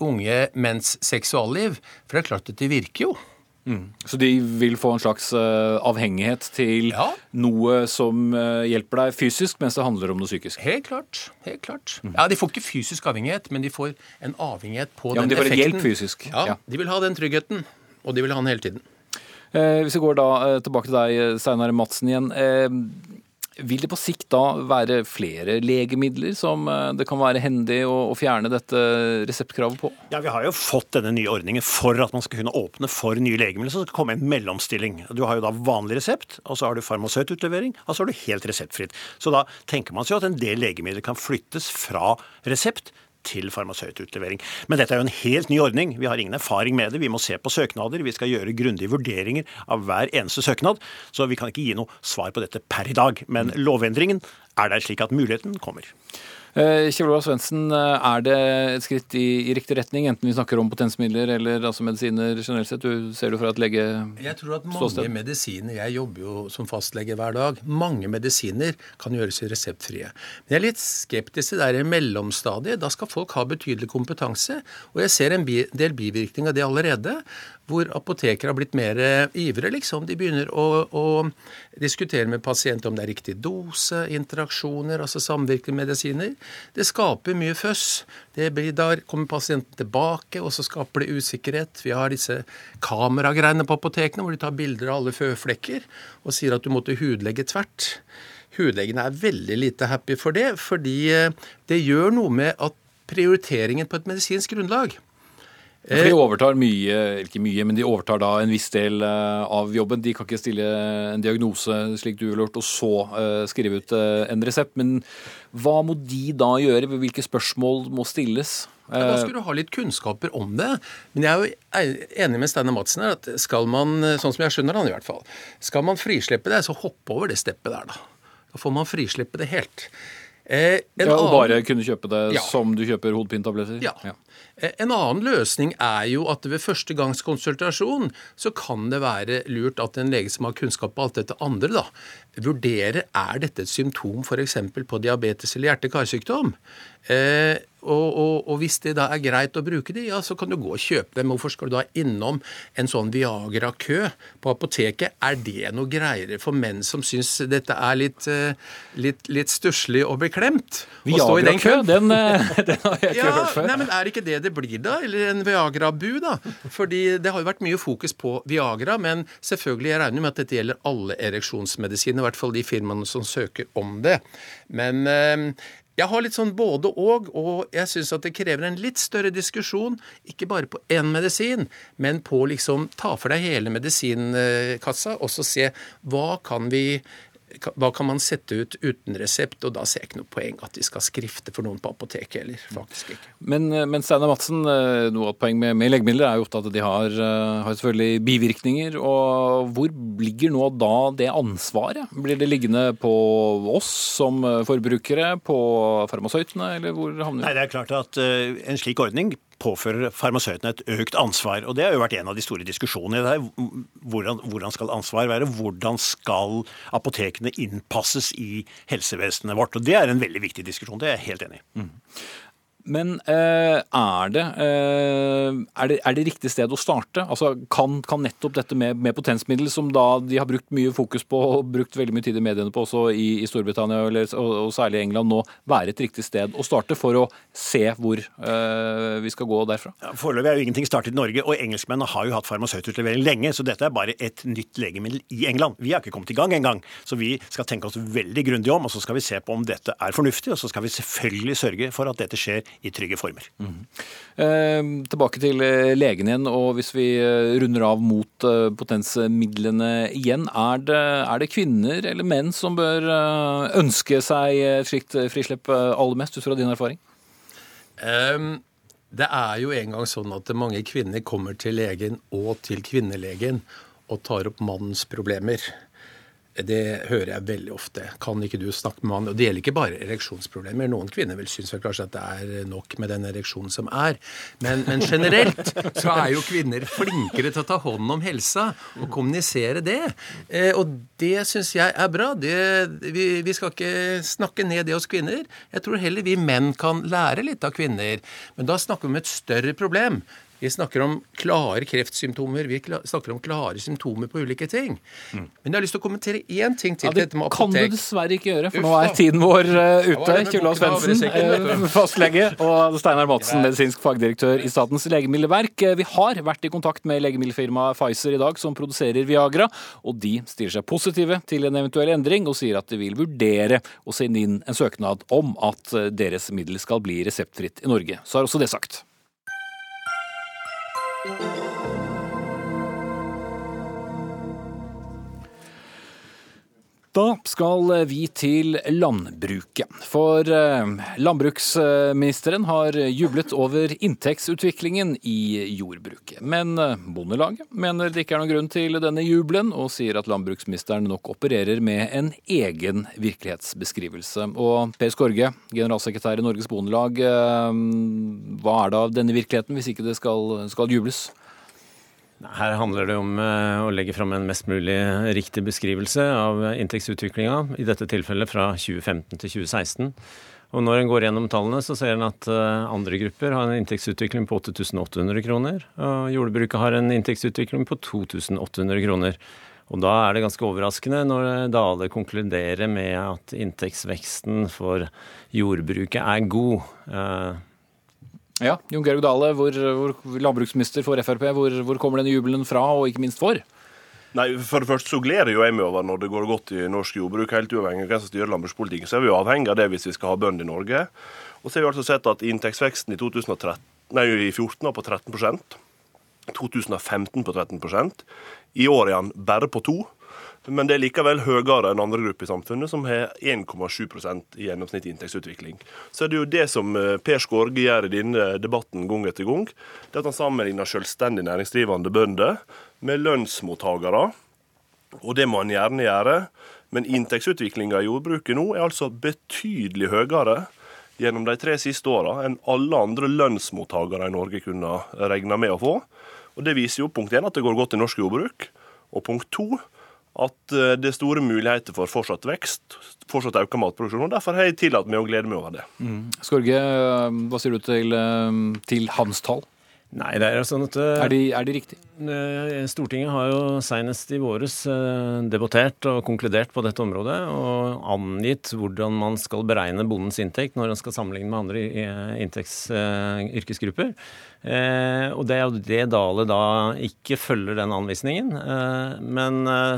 unge menns seksualliv. For det er klart at det virker jo. Mm. Så de vil få en slags uh, avhengighet til ja. noe som uh, hjelper deg fysisk, mens det handler om noe psykisk? Helt klart. helt klart. Mm. Ja, De får ikke fysisk avhengighet, men de får en avhengighet på ja, den effekten. Men de får effekten. hjelp fysisk. Ja, ja, De vil ha den tryggheten, og de vil ha den hele tiden. Eh, hvis vi går da eh, tilbake til deg, Steinar Madsen igjen. Eh, vil det på sikt da være flere legemidler som eh, det kan være hendig å, fjerne dette reseptkravet på? Ja, Vi har jo fått denne nye ordningen for at man skal kunne åpne for nye legemidler. Så skal det komme en mellomstilling. Du har jo da vanlig resept, og så har du farmasøytutlevering, og så har du helt reseptfritt. Så da tenker man seg at en del legemidler kan flyttes fra resept til farmasøytutlevering. Men dette er jo en helt ny ordning. Vi har ingen erfaring med det. Vi må se på søknader. Vi skal gjøre grundige vurderinger av hver eneste søknad. Så vi kan ikke gi noe svar på dette per i dag. Men lovendringen er der slik at muligheten kommer. Eh, Kjell Olav Svendsen, eh, er det et skritt i, i, riktig retning, enten vi snakker om potensmidler eller altså medisiner generelt sett? Du ser du fra et lege Jeg tror at mange ståsted. medisiner Jeg jobber jo som fastlege hver dag. Mange medisiner kan gjøres reseptfrie. Men jeg er litt skeptisk til det der mellomstadiet. Da skal folk ha betydelig kompetanse. Og jeg ser en del bivirkning av det allerede hvor apotekere har blitt mer ivre, ivrige, liksom. De begynner å, å diskutere med pasienter om det er riktig dose, interaksjoner, altså samvirkende medisiner. Det skaper mye føss. Blir, da kommer pasienten tilbake, og så skaper det usikkerhet. Vi har disse kameragreiene på apotekene hvor de tar bilder av alle føflekker og sier at du måtte hudlegge tvert. Hudlegene er veldig lite happy for det, fordi eh, det gjør noe med at prioriteringen på et medisinsk grunnlag For de overtar mye, ikke mye, men de overtar da en viss del av jobben. De kan ikke stille en diagnose slik du ville gjort, og så skrive ut en resept. Men hva må de da gjøre? Hvilke spørsmål må stilles? Ja, da skulle du ha litt kunnskaper om det. Men jeg er jo enig med Steinar Madsen her, at skal man, sånn som jeg skjønner han i hvert fall, skal man frislippe det, så hoppe over det steppet der, da. Da får man frislippe det helt. Eh, ja, Og bare kunne kjøpe det ja. som du kjøper hodepintabletter? Ja. ja. Eh, en annen løsning er jo at ved førstegangskonsultasjon så kan det være lurt at en lege som har kunnskap på alt dette andre, da, vurderer er dette et symptom f.eks. på diabetes eller hjerte-karsykdom. Eh, og, og, og, hvis det da er greit å bruke de, ja, så kan du gå og kjøpe dem. Hvorfor skal du da innom en sånn Viagra-kø på apoteket? Er det noe greiere for menn som syns dette er litt, eh, litt, litt stusslig og beklemt? Viagra-kø, den, den, den, har jeg ikke ja, hørt før. Nei, men Er ikke det det blir da? Eller en Viagra-bu, da? Fordi det har jo vært mye fokus på Viagra, men selvfølgelig, jeg regner med at dette gjelder alle ereksjonsmedisiner, i hvert fall de firmaene som søker om det. Men eh, jeg har litt sånn både og, og jeg syns at det krever en litt større diskusjon. Ikke bare på én medisin, men på liksom ta for deg hele medisinkassa og så se hva kan vi hva kan man sette ut uten resept? Og da ser jeg ikke noe poeng at de skal skrifte for noen på apoteket heller. faktisk ikke. Men, eh, men Steinar Madsen, eh, noe av poeng med, med, legemidler er jo ofte at de har, eh, har, selvfølgelig bivirkninger. og Hvor ligger nå da det ansvaret? Blir det liggende på oss som forbrukere, på farmasøytene, eller hvor havner det? Nei, Det er klart at en slik ordning påfører farmasøytene et økt ansvar. Og Det har jo vært en av de store diskusjonene. Der. Hvordan, hvordan skal ansvar være? Hvordan skal apotekene innpasses i helsevesenet vårt? Og Det er en veldig viktig diskusjon. Det er jeg helt enig i. Mm. Men eh, er, det, eh, er, det, er, det, riktig sted å starte? Altså, kan, kan nettopp dette med, med, potensmiddel, som da de har brukt mye fokus på og brukt veldig mye tid i mediene på også i, i Storbritannia eller, og, og, særlig England, nå være et riktig sted å starte for å se hvor eh, vi skal gå derfra? Ja, Foreløpig er jo ingenting startet i Norge, og engelskmennene har jo hatt farmasøytutlevering lenge, så dette er bare et nytt legemiddel i England. Vi har ikke kommet i gang engang, så vi skal tenke oss veldig grundig om, og så skal vi se på om dette er fornuftig, og så skal vi selvfølgelig sørge for at dette skjer i trygge former. Mm. Eh, tilbake til eh, legen igjen, og hvis vi eh, runder av mot eh, potensmidlene igjen. Er det, er det, kvinner eller menn som bør ønske seg et slikt frislipp aller mest, ut fra din erfaring? Um, det er jo engang sånn at mange kvinner kommer til legen og til kvinnelegen og tar opp mannens problemer. Det hører jeg veldig ofte. Kan ikke du snakke med mannen? Og det gjelder ikke bare ereksjonsproblemer. Noen kvinner vil synes vel kanskje at det er nok med den ereksjonen som er. Men, men, generelt så er jo kvinner flinkere til å ta hånd om helsa og kommunisere det. Eh, og det syns jeg er bra. Det, vi, vi, skal ikke snakke ned det hos kvinner. Jeg tror heller vi menn kan lære litt av kvinner. Men da snakker vi om et større problem. Vi snakker om klare kreftsymptomer, vi snakker om klare symptomer på ulike ting. Mm. Men jeg har lyst til å kommentere én ting til. Ja, det kan du dessverre ikke gjøre, for nå er tiden vår uh, ute. Kjøla Svendsen, uh, fastlege, og Steinar Madsen, medisinsk fagdirektør i Statens legemiddelverk. Eh, vi har vært i kontakt med legemiddelfirmaet Pfizer i dag, som produserer Viagra, og de stiller seg positive til en eventuell endring, og sier at de vil vurdere å sende inn en søknad om at deres middel skal bli reseptfritt i Norge. Så er også det sagt. Thank you. Da skal vi til landbruket. For eh, landbruksministeren har jublet over inntektsutviklingen i jordbruket. Men eh, Bondelaget mener det ikke er noen grunn til denne jubelen, og sier at landbruksministeren nok opererer med en egen virkelighetsbeskrivelse. Og Per Skorge, generalsekretær i Norges Bondelag, eh, hva er det av denne virkeligheten, hvis ikke det skal, skal jubles? Her handler det om eh, å legge fram en mest mulig riktig beskrivelse av inntektsutviklinga, i dette tilfellet fra 2015 til 2016. Og når en går gjennom tallene, så ser en at eh, andre grupper har en inntektsutvikling på 8800 kroner, og jordbruket har en inntektsutvikling på 2800 kroner. Og da er det ganske overraskende når Dale konkluderer med at inntektsveksten for jordbruket er god. Ja, Jon Georg Dale, hvor, hvor landbruksminister for Frp, hvor, hvor kommer denne jubelen fra, og ikke minst for? Nei, For det første så gleder jo jeg meg over når det går godt i norsk jordbruk. Helt uavhengig av hvem som styrer landbrukspolitikken, så er vi jo avhengig av det hvis vi skal ha bønder i Norge. Og så har vi altså sett at inntektsveksten i 2013 nei, i 14 var på 13% 2015 på 13% I år er den bare på 2 men det er likevel høyere enn andre grupper i samfunnet, som har 1,7% i gjennomsnittlig inntektsutvikling. Så er det jo det som eh, Per Skårge gjør i denne debatten gang etter gang. Det er at han sammenligner selvstendig næringsdrivende bønder med lønnsmottakere. Og det må han gjerne gjøre. Men inntektsutviklinga i jordbruket nå er altså betydelig høyere gjennom de tre siste åra enn alle andre lønnsmottakere i Norge kunne regne med å få. Og Det viser jo punkt én at det går godt i norsk jordbruk, og punkt to at eh, det er store muligheter for fortsatt vekst, fortsatt økt matproduksjon. og Derfor har jeg tillatt meg å glede meg over det. Mm. Skorge, hva sier du til, eh, til hans tall? Nei, det er jo sånn at Er de, er de riktige? Eh, Stortinget har jo senest i våres debattert og konkludert på dette området, og angitt hvordan man skal beregne bondens inntekt når han skal sammenligne med andre inntektsyrkesgrupper. Eh, og det er jo det Dale da ikke følger den anvisningen, eh, men eh,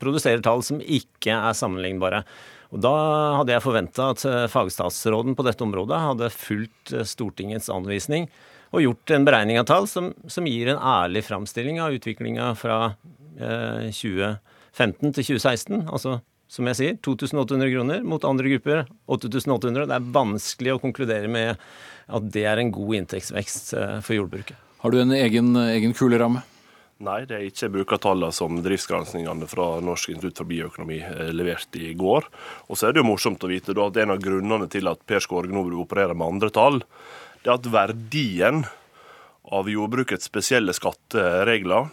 produserer tall som ikke er sammenlignbare. Og Da hadde jeg forventa at fagstatsråden på dette området hadde fulgt Stortingets anvisning og gjort en beregning av tall som, som gir en ærlig framstilling av utviklinga fra 2015 til 2016. Altså som jeg sier, 2800 kroner mot andre grupper 8800. Det er vanskelig å konkludere med at det er en god inntektsvekst eh, for jordbruket. Har du en egen, egen kuleramme? Nei, det er ikke. Bruker tallene som driftsgranskingene fra Norsk institutt for bioøkonomi eh, leverte i går. Og så er det jo morsomt å vite at en av grunnene til at Per Skårge nå vil operere med andre tall, det er at verdien av jordbrukets spesielle skatteregler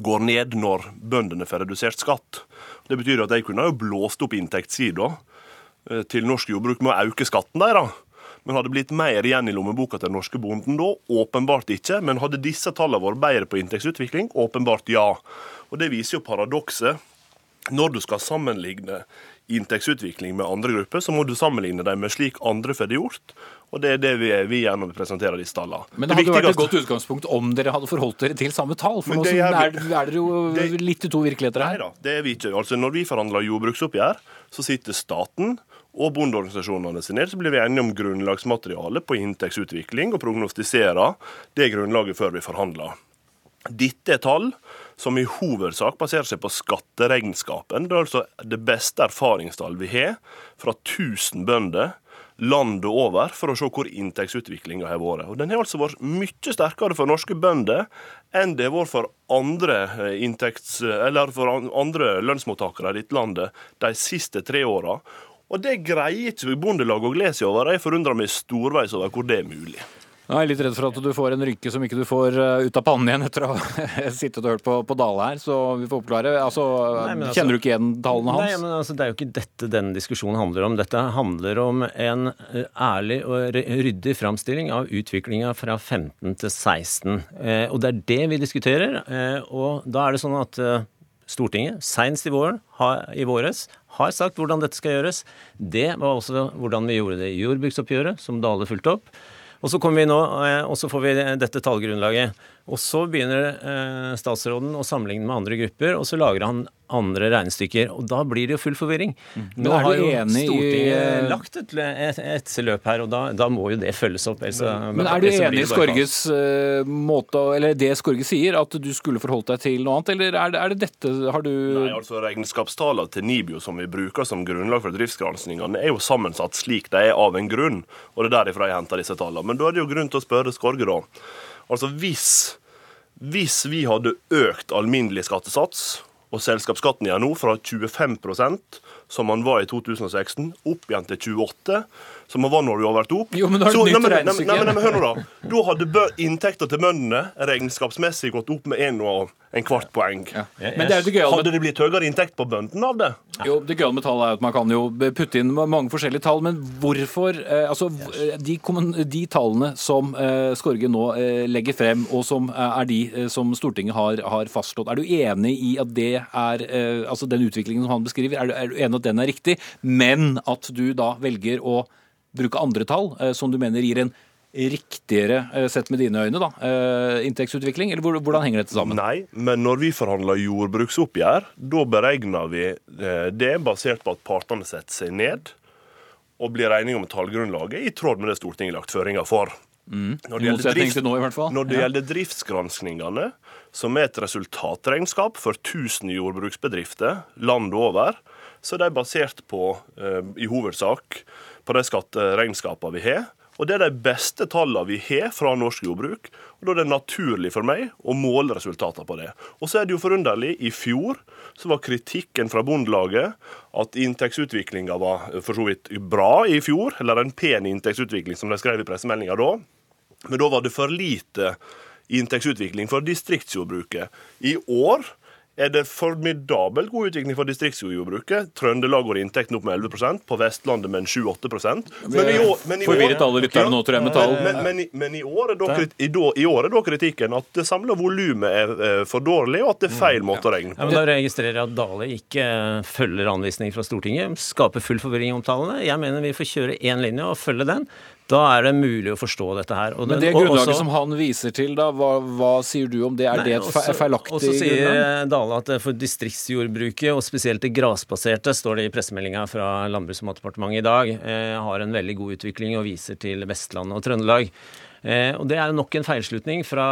går ned når bøndene får redusert skatt. Det betyr at de kunne jo blåst opp inntektssida eh, til norsk jordbruk med å øke skatten deres. Men hadde blitt mer igjen i lommeboka til den norske bonden da? Åpenbart ikke. Men hadde disse tallene vært bedre på inntektsutvikling? Åpenbart ja. Og Det viser jo paradokset. Når du skal sammenligne inntektsutvikling med andre grupper, så må du sammenligne dem med slik andre får det gjort. Og det er det vi, vi gjennom presenterer disse tallene. Men det, det hadde vært et godt utgangspunkt om dere hadde forholdt dere til samme tall. For nå er, er, dere jo det, litt i to virkeligheter her. Nei da, det er vi ikke. Altså, når vi forhandler jordbruksoppgjør, så sitter staten og bondeorganisasjonene sine, så blir vi enige om grunnlagsmateriale på inntektsutvikling og prognostiserer det grunnlaget før vi forhandler. Dette er tall som i hovedsak baserer seg på skatteregnskapen. Det er altså det beste erfaringstall vi har fra 1000 bønder landet over for å se hvor inntektsutviklinga har vært. Og Den har altså vært mye sterkere for norske bønder enn det har vært for andre, eh, inntekts, for andre lønnsmottakere i dette landet de siste tre åra. Og det greier ikke Bondelaget å glede seg over. Jeg forundrer meg storveis over hvor det er mulig. Jeg er litt redd for at du får en rynke som ikke du får eh, ut av pannen igjen etter å ha sittet og hørt på, på Dale her, så vi får oppklare. Altså, altså, kjenner du ikke igjen tallene hans? Nei, men altså, Det er jo ikke dette denne diskusjonen handler om. Dette handler om en eh, ærlig og ryddig framstilling av utviklinga fra 15 til 16. Eh, og det er det vi diskuterer. Og da er det sånn at Stortinget, seinest i, våren, i våres, har sagt hvordan dette skal gjøres. Det var også hvordan vi gjorde det i jordbruksoppgjøret, som Dale fulgte opp. Og så kommer vi nå, eh, og så får vi dette tallgrunnlaget. Og så begynner eh, statsråden å sammenligne med andre grupper, og så lager han andre regnestykker. Og da blir det jo full forvirring. Mm. Nå har jo Stortinget i... lagt et, et, et, løp her, og da, da, må jo det følges opp. Ellers, men er du enig i Skorges uh, måte, eller det Skorge sier, at du skulle forholdt deg til noe annet, eller er det, er det dette har du Nei, altså Regnskapstallene til NIBIO som vi bruker som grunnlag for driftsgranskingene, er jo sammensatt slik de er av en grunn, og det er derifra jeg henter disse tallene. Men da er det jo grunn til å spørre Skorge, da. Altså hvis, hvis vi hadde økt alminnelig skattesats, og selskapsskatten igjen nå fra 25% som man var i 2016, opp igjen til 28 som man var når du overtok. Jo, men da har du nytt regnestykke. Hør nå, da. Da hadde inntekter til bøndene regnskapsmessig gått opp med en og en kvart poeng. Ja. Men det er det. Hadde det blitt høyere inntekt på bøndene av det? Jo, Det gøyale med tall er at man kan jo putte inn mange forskjellige tall, men hvorfor eh, Altså, de, de, tallene som eh, Skorge nå eh, legger frem, og som eh, er de eh, som Stortinget har, har, fastslått, er du enig i at det er eh, Altså den utviklingen som han beskriver, er du, er du enig at den er riktig, men at du da velger å bruke andre tall som du mener gir en riktigere, eh, sett med dine øyne, da, eh, inntektsutvikling? Eller hvordan henger dette sammen? Nei, men når vi forhandler jordbruksoppgjør, da beregner vi eh, det basert på at partene setter seg ned og blir enige om tallgrunnlaget i tråd med det Stortinget lagt føringer for. Mm. Når det, gjelder, drift, nå, når det ja. gjelder driftsgranskningene, som er et resultatregnskap for 1000 jordbruksbedrifter landet over, så er de basert på, i hovedsak, på de skatteregnskapene vi har. Og Det er de beste tallene vi har fra norsk jordbruk. og Da er det naturlig for meg å måle resultatene på det. Og så er det jo forunderlig. I fjor så var kritikken fra Bondelaget at inntektsutviklinga var for så vidt bra i fjor, eller en pen inntektsutvikling, som de skrev i pressemeldinga da. Men da var det for lite inntektsutvikling for distriktsjordbruket. I år er det formidabelt god utvikling for distriktsjordbruket. Trøndelag går inntekten opp med 11% på Vestlandet med 7-8 Men i år, men i Forvirret alle lyttere nå, tror jeg, med tall. Men, men, men, i, år er da, i, i år er da kritikken at det samla volumet er for dårlig, og at det er feil måte å regne på. Ja, men Da registrerer jeg at Dale ikke følger anvisninger fra Stortinget, skaper full forvirring om tallene. Jeg mener vi får kjøre én linje og følge den. Da er det mulig å forstå dette her. Men det grunnlaget også, som han viser til, da, hva, hva, sier du om det? Er nei, det et også, feilaktig grunnlag? Og så sier Dale at for distriktsjordbruket, og spesielt det grasbaserte, står det i pressemeldinga fra Landbruks- og matdepartementet i dag, eh, har en veldig god utvikling og viser til Vestlandet og Trøndelag. Eh, og Det er nok en feilslutning fra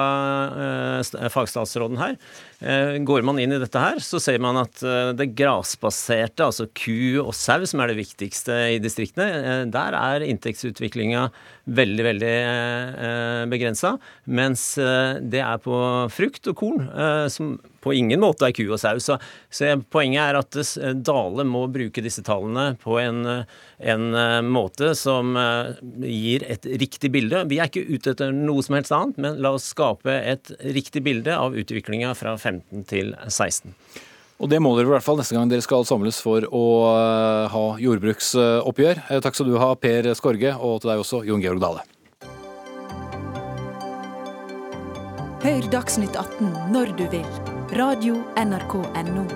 eh, fagstatsråden her. Eh, går man inn i dette her, så ser man at det grasbaserte, altså ku og sau, som er det viktigste i distriktene, der er inntektsutviklinga veldig, veldig begrensa. Mens det er på frukt og korn, som på ingen måte er ku og sau. Så, så poenget er at Dale må bruke disse tallene på en, en måte som gir et riktig bilde. Vi er ikke ute etter noe som helst annet, men la oss skape et riktig bilde av utviklinga fra 15 til 16. Og det må dere i hvert fall neste gang dere skal samles for å eh, ha jordbruksoppgjør. Eh, takk skal du ha, Per Skorge, og til deg også, Jon Georg Dale. Hør Dagsnytt 18 når du vil. Radio NRK NO.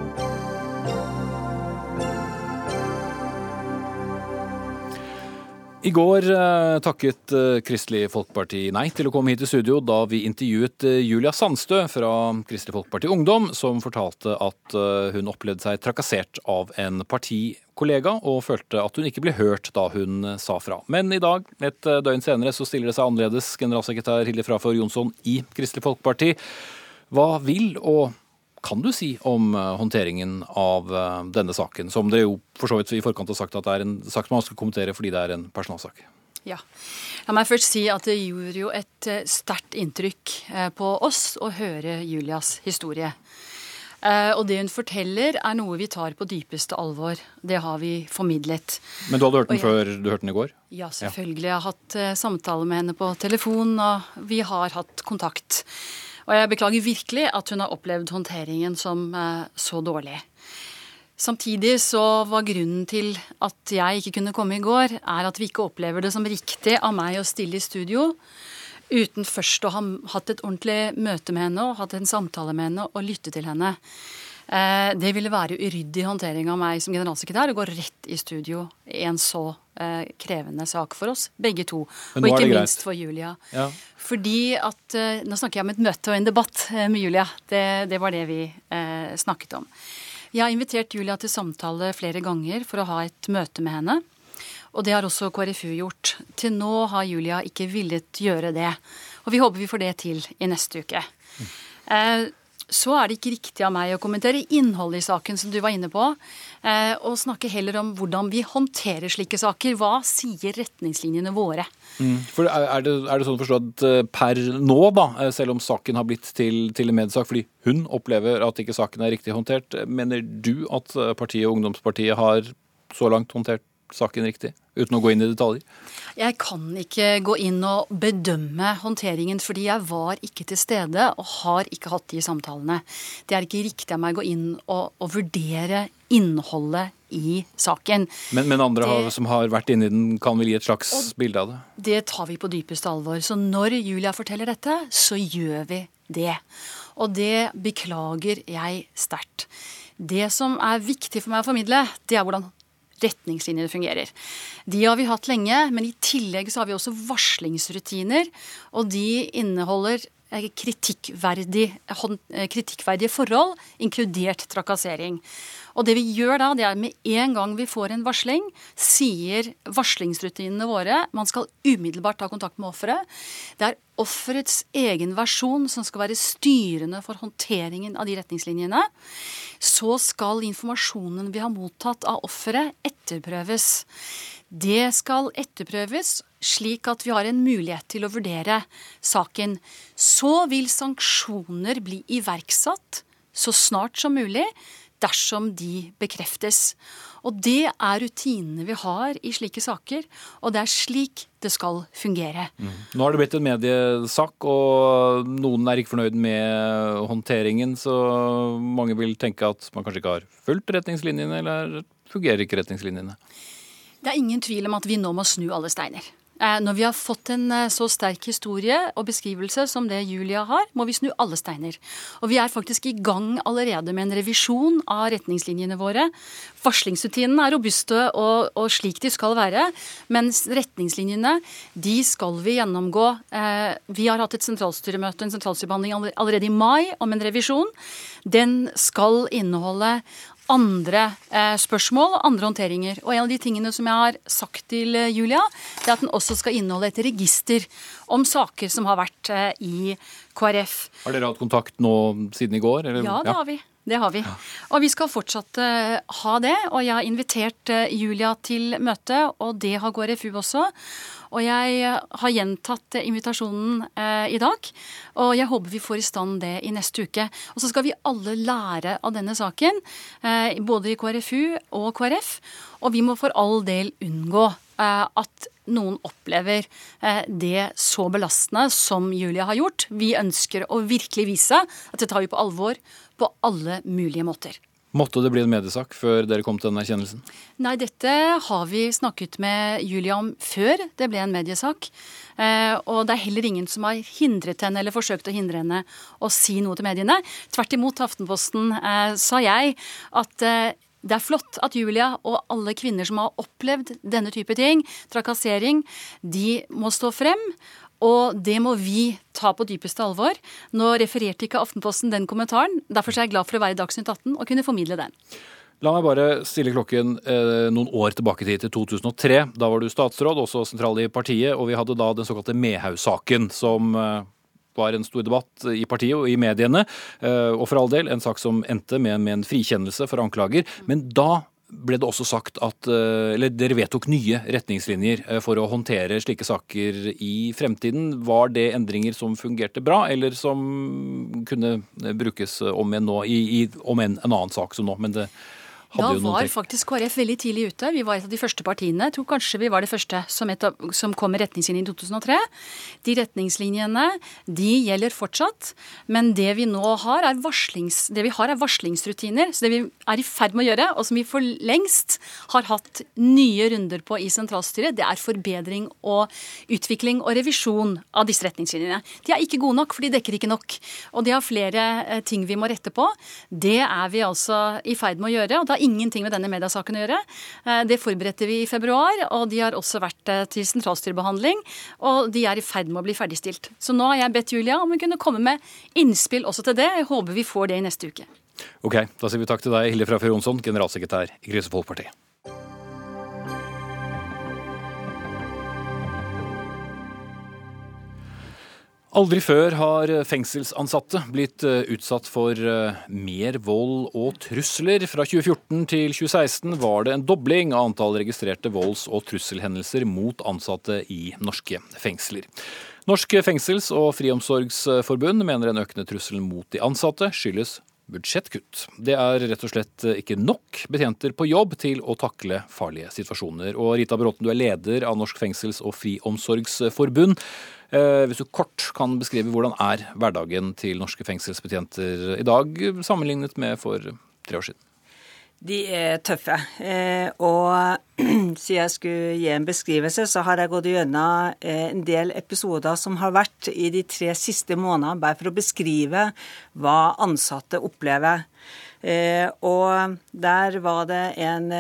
I går eh, takket eh, Kristelig Folkeparti nei til å komme hit i studio da vi intervjuet eh, Julia Sandstø fra Kristelig Folkeparti Ungdom, som fortalte at hun opplevde seg trakassert av en partikollega, og følte at hun ikke ble hørt da hun sa fra. Men i dag, et døgn senere, så stiller det seg annerledes. Generalsekretær Hilde Frafjord Jonsson i Kristelig Folkeparti. Hva vil og kan du si om eh, håndteringen av eh, denne saken? Som dere jo for så vidt i forkant har sagt at det er en sak man skal kommentere fordi det er en personalsak. Ja. La meg først si at det gjorde jo et eh, sterkt inntrykk på oss å høre Julias historie. Og det hun forteller er noe vi tar på dypeste alvor. Det har vi formidlet. Men du hadde hørt den jeg, før du hørte den i går? Ja, selvfølgelig. Jeg har hatt samtale med henne på telefon, og vi har hatt kontakt. Og jeg beklager virkelig at hun har opplevd håndteringen som eh, så dårlig. Samtidig så var grunnen til at jeg ikke kunne komme i går, er at vi ikke opplever det som riktig av meg å stille i studio uten først å ha hatt et ordentlig møte med henne og hatt en samtale med henne og lytte til henne. Eh, det ville være uryddig håndtering av meg som generalsekretær å gå rett i studio i en så eh, krevende sak for oss, begge to. Og ikke minst for Julia. Ja. Fordi at eh, Nå snakker jeg om et møte og en debatt med Julia. Det, det var det vi eh, snakket om. Jeg har invitert Julia til samtale flere ganger for å ha et møte med henne. Og det har også KrFU gjort. Til nå har Julia ikke villet gjøre det. Og vi håper vi får det til i neste uke. Mm. Eh, så er det ikke riktig av meg å kommentere innholdet i saken, som du var inne på. Eh, og snakke heller om hvordan vi håndterer slike saker. Hva sier retningslinjene våre? Mm. For er det, er det, sånn å forstå at eh, per nå, da, eh, selv om saken har blitt til, til en mediesak fordi hun opplever at ikke saken er riktig håndtert, mener du at partiet og ungdomspartiet har så langt håndtert saken riktig, uten å gå inn i detaljer? Jeg kan ikke gå inn og bedømme håndteringen, fordi jeg var ikke til stede og har ikke hatt de samtalene. Det er ikke riktig av meg å gå inn og, og vurdere innholdet i saken. Men, men andre det, som har vært inni den, kan vel gi et slags bilde av det? Det tar vi på dypeste alvor. Så når Julia forteller dette, så gjør vi det. Og det beklager jeg sterkt. Det som er viktig for meg å formidle, det er hvordan retningslinjene fungerer. De har vi hatt lenge, men i tillegg så har vi også varslingsrutiner. Og de inneholder kritikkverdig, kritikkverdige forhold, inkludert trakassering. Og det vi gjør da, det er med en gang vi får en varsling, sier varslingsrutinene våre man skal umiddelbart ta kontakt med offeret. Det er offerets egen versjon som skal være styrende for håndteringen av de retningslinjene. Så skal informasjonen vi har mottatt av offeret, etterprøves. Det skal etterprøves slik at vi har en mulighet til å vurdere saken. Så vil sanksjoner bli iverksatt så snart som mulig dersom de bekreftes. Og det er rutinene vi har i slike saker, og det er slik det skal fungere. Mm. Nå har det blitt en mediesak, og noen er ikke fornøyd med håndteringen, så mange vil tenke at man kanskje ikke har fulgt retningslinjene, eller fungerer ikke retningslinjene? Det er ingen tvil om at vi nå må snu alle steiner. Eh, når vi har fått en eh, så sterk historie og beskrivelse som det Julia har, må vi snu alle steiner. Og vi er faktisk i gang allerede med en revisjon av retningslinjene våre. Varslingsrutinene er robuste og, og, slik de skal være, mens retningslinjene de skal vi gjennomgå. Eh, vi har hatt et sentralstyremøte, en sentralstyrebehandling allerede i mai om en revisjon. Den skal inneholde andre eh, spørsmål og andre håndteringer. Og en av de tingene som jeg har sagt til eh, Julia, det er at den også skal inneholde et register om saker som har vært eh, i KrF. Har dere hatt kontakt nå siden i går? Eller? Ja, det har vi. Det har vi. Og vi skal fortsatt uh, ha det. Og jeg har invitert uh, Julia til møte, og det har KrFU også. Og jeg eh, har gjentatt invitasjonen eh, i dag. Og jeg håper vi får i stand det i neste uke. Og så skal vi alle lære av denne saken, eh, både i KrFU og KrF. Og vi må for all del unngå eh, at noen opplever eh, det så belastende som Julia har gjort. Vi ønsker å virkelig vise at det tar vi på alvor på alle mulige måter. Måtte det bli en mediesak før dere kom til den erkjennelsen? Nei, dette har vi snakket med Julia om før det ble en mediesak. Eh, og det er heller ingen som har hindret henne eller forsøkt å hindre henne å si noe til mediene. Tvert imot, Aftenposten eh, sa jeg at det er flott at Julia og alle kvinner som har opplevd denne type ting, trakassering, de må stå frem. Og det må vi ta på dypeste alvor. Nå refererte ikke Aftenposten den kommentaren. Derfor er jeg glad for å være i Dagsnytt 18 og kunne formidle den. La meg bare stille klokken eh, noen år tilbake til 2003. Da var du statsråd, også sentral i partiet, og vi hadde da den såkalte Mehaug-saken, som eh, var en stor debatt i partiet og i mediene. Eh, og for all del en sak som endte med, med en frikjennelse for anklager. Men da ble det også sagt at eh, Eller dere vedtok nye retningslinjer eh, for å håndtere slike saker i fremtiden. Var det endringer som fungerte bra, eller som kunne brukes om igjen nå, i, i, om enn en annen sak som nå? Men det da var faktisk KrF veldig tidlig ute. Vi var et av de første partiene. Jeg tror kanskje vi var det første som, av, som kom med retningslinjene i 2003. De retningslinjene de gjelder fortsatt. Men det vi nå har, er, varslings, det vi har er varslingsrutiner. Så det vi er i ferd med å gjøre, og som vi for lengst har hatt nye runder på i sentralstyret, det er forbedring og utvikling og revisjon av disse retningslinjene. De er ikke gode nok, for de dekker ikke nok. Og de har flere eh, ting vi må rette på. Det er vi altså i ferd med å gjøre. og da ingenting med denne mediasaken å gjøre. Eh, det forberedte vi i februar, og de har også vært eh, til sentralstyrebehandling. Og de er i ferd med å bli ferdigstilt. Så nå har jeg bedt Julia om hun kunne komme med innspill også til det. Jeg håper vi får det i neste uke. Ok, da sier vi takk til deg, Hilde Frafjord Jonsson, generalsekretær i Kristelig Folkeparti. Aldri før har fengselsansatte blitt eh, utsatt for eh, mer vold og trusler. Fra 2014 til 2016 var det en dobling av antall registrerte volds- og trusselhendelser mot ansatte i norske fengsler. Norsk fengsels- og friomsorgsforbund mener en økende trussel mot de ansatte skyldes budsjettkutt. Det er rett og slett ikke nok betjenter på jobb til å takle farlige situasjoner. Og Rita Bråten, du er leder av Norsk fengsels- og friomsorgsforbund. Eh, hvis du kort kan beskrive hvordan er hverdagen til norske fengselsbetjenter i dag, sammenlignet med for tre år siden? De er tøffe. Eh, og siden jeg skulle gi en beskrivelse, så har jeg gått gjennom eh, en del episoder som har vært i de tre siste månedene, bare for å beskrive hva ansatte opplever. Eh, og der var det en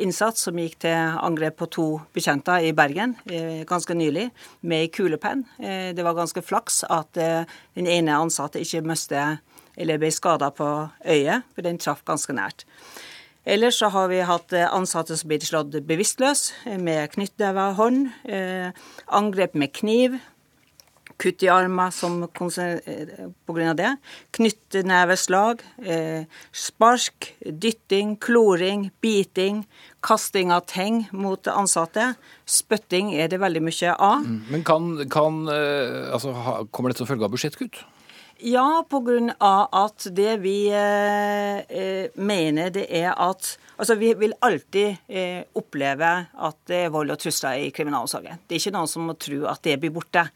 innsats som gikk til angrep på to bekjenter i Bergen ganske nylig, med ei kulepenn. Det var ganske flaks at den ene ansatte ikke mistet eller ble skada på øyet, for den traff ganske nært. Ellers så har vi hatt eh, ansatte som blir slått bevisstløs med knyttneve knyttnevehånd, eh, angrep med kniv, kutt i armer som pga. det. Knyttneveslag, eh, spark, dytting, kloring, biting, kasting av teng mot ansatte. Spytting er det veldig mye av. Mm. Men kan, kan eh, altså, Kommer dette som følge av budsjettkutt? Ja, pga. at det vi eh, eh, mener det er at Altså, Vi vil alltid eh, oppleve at det er vold og trusler i kriminalomsorgen. Det er ikke noen som må tro at det blir borte.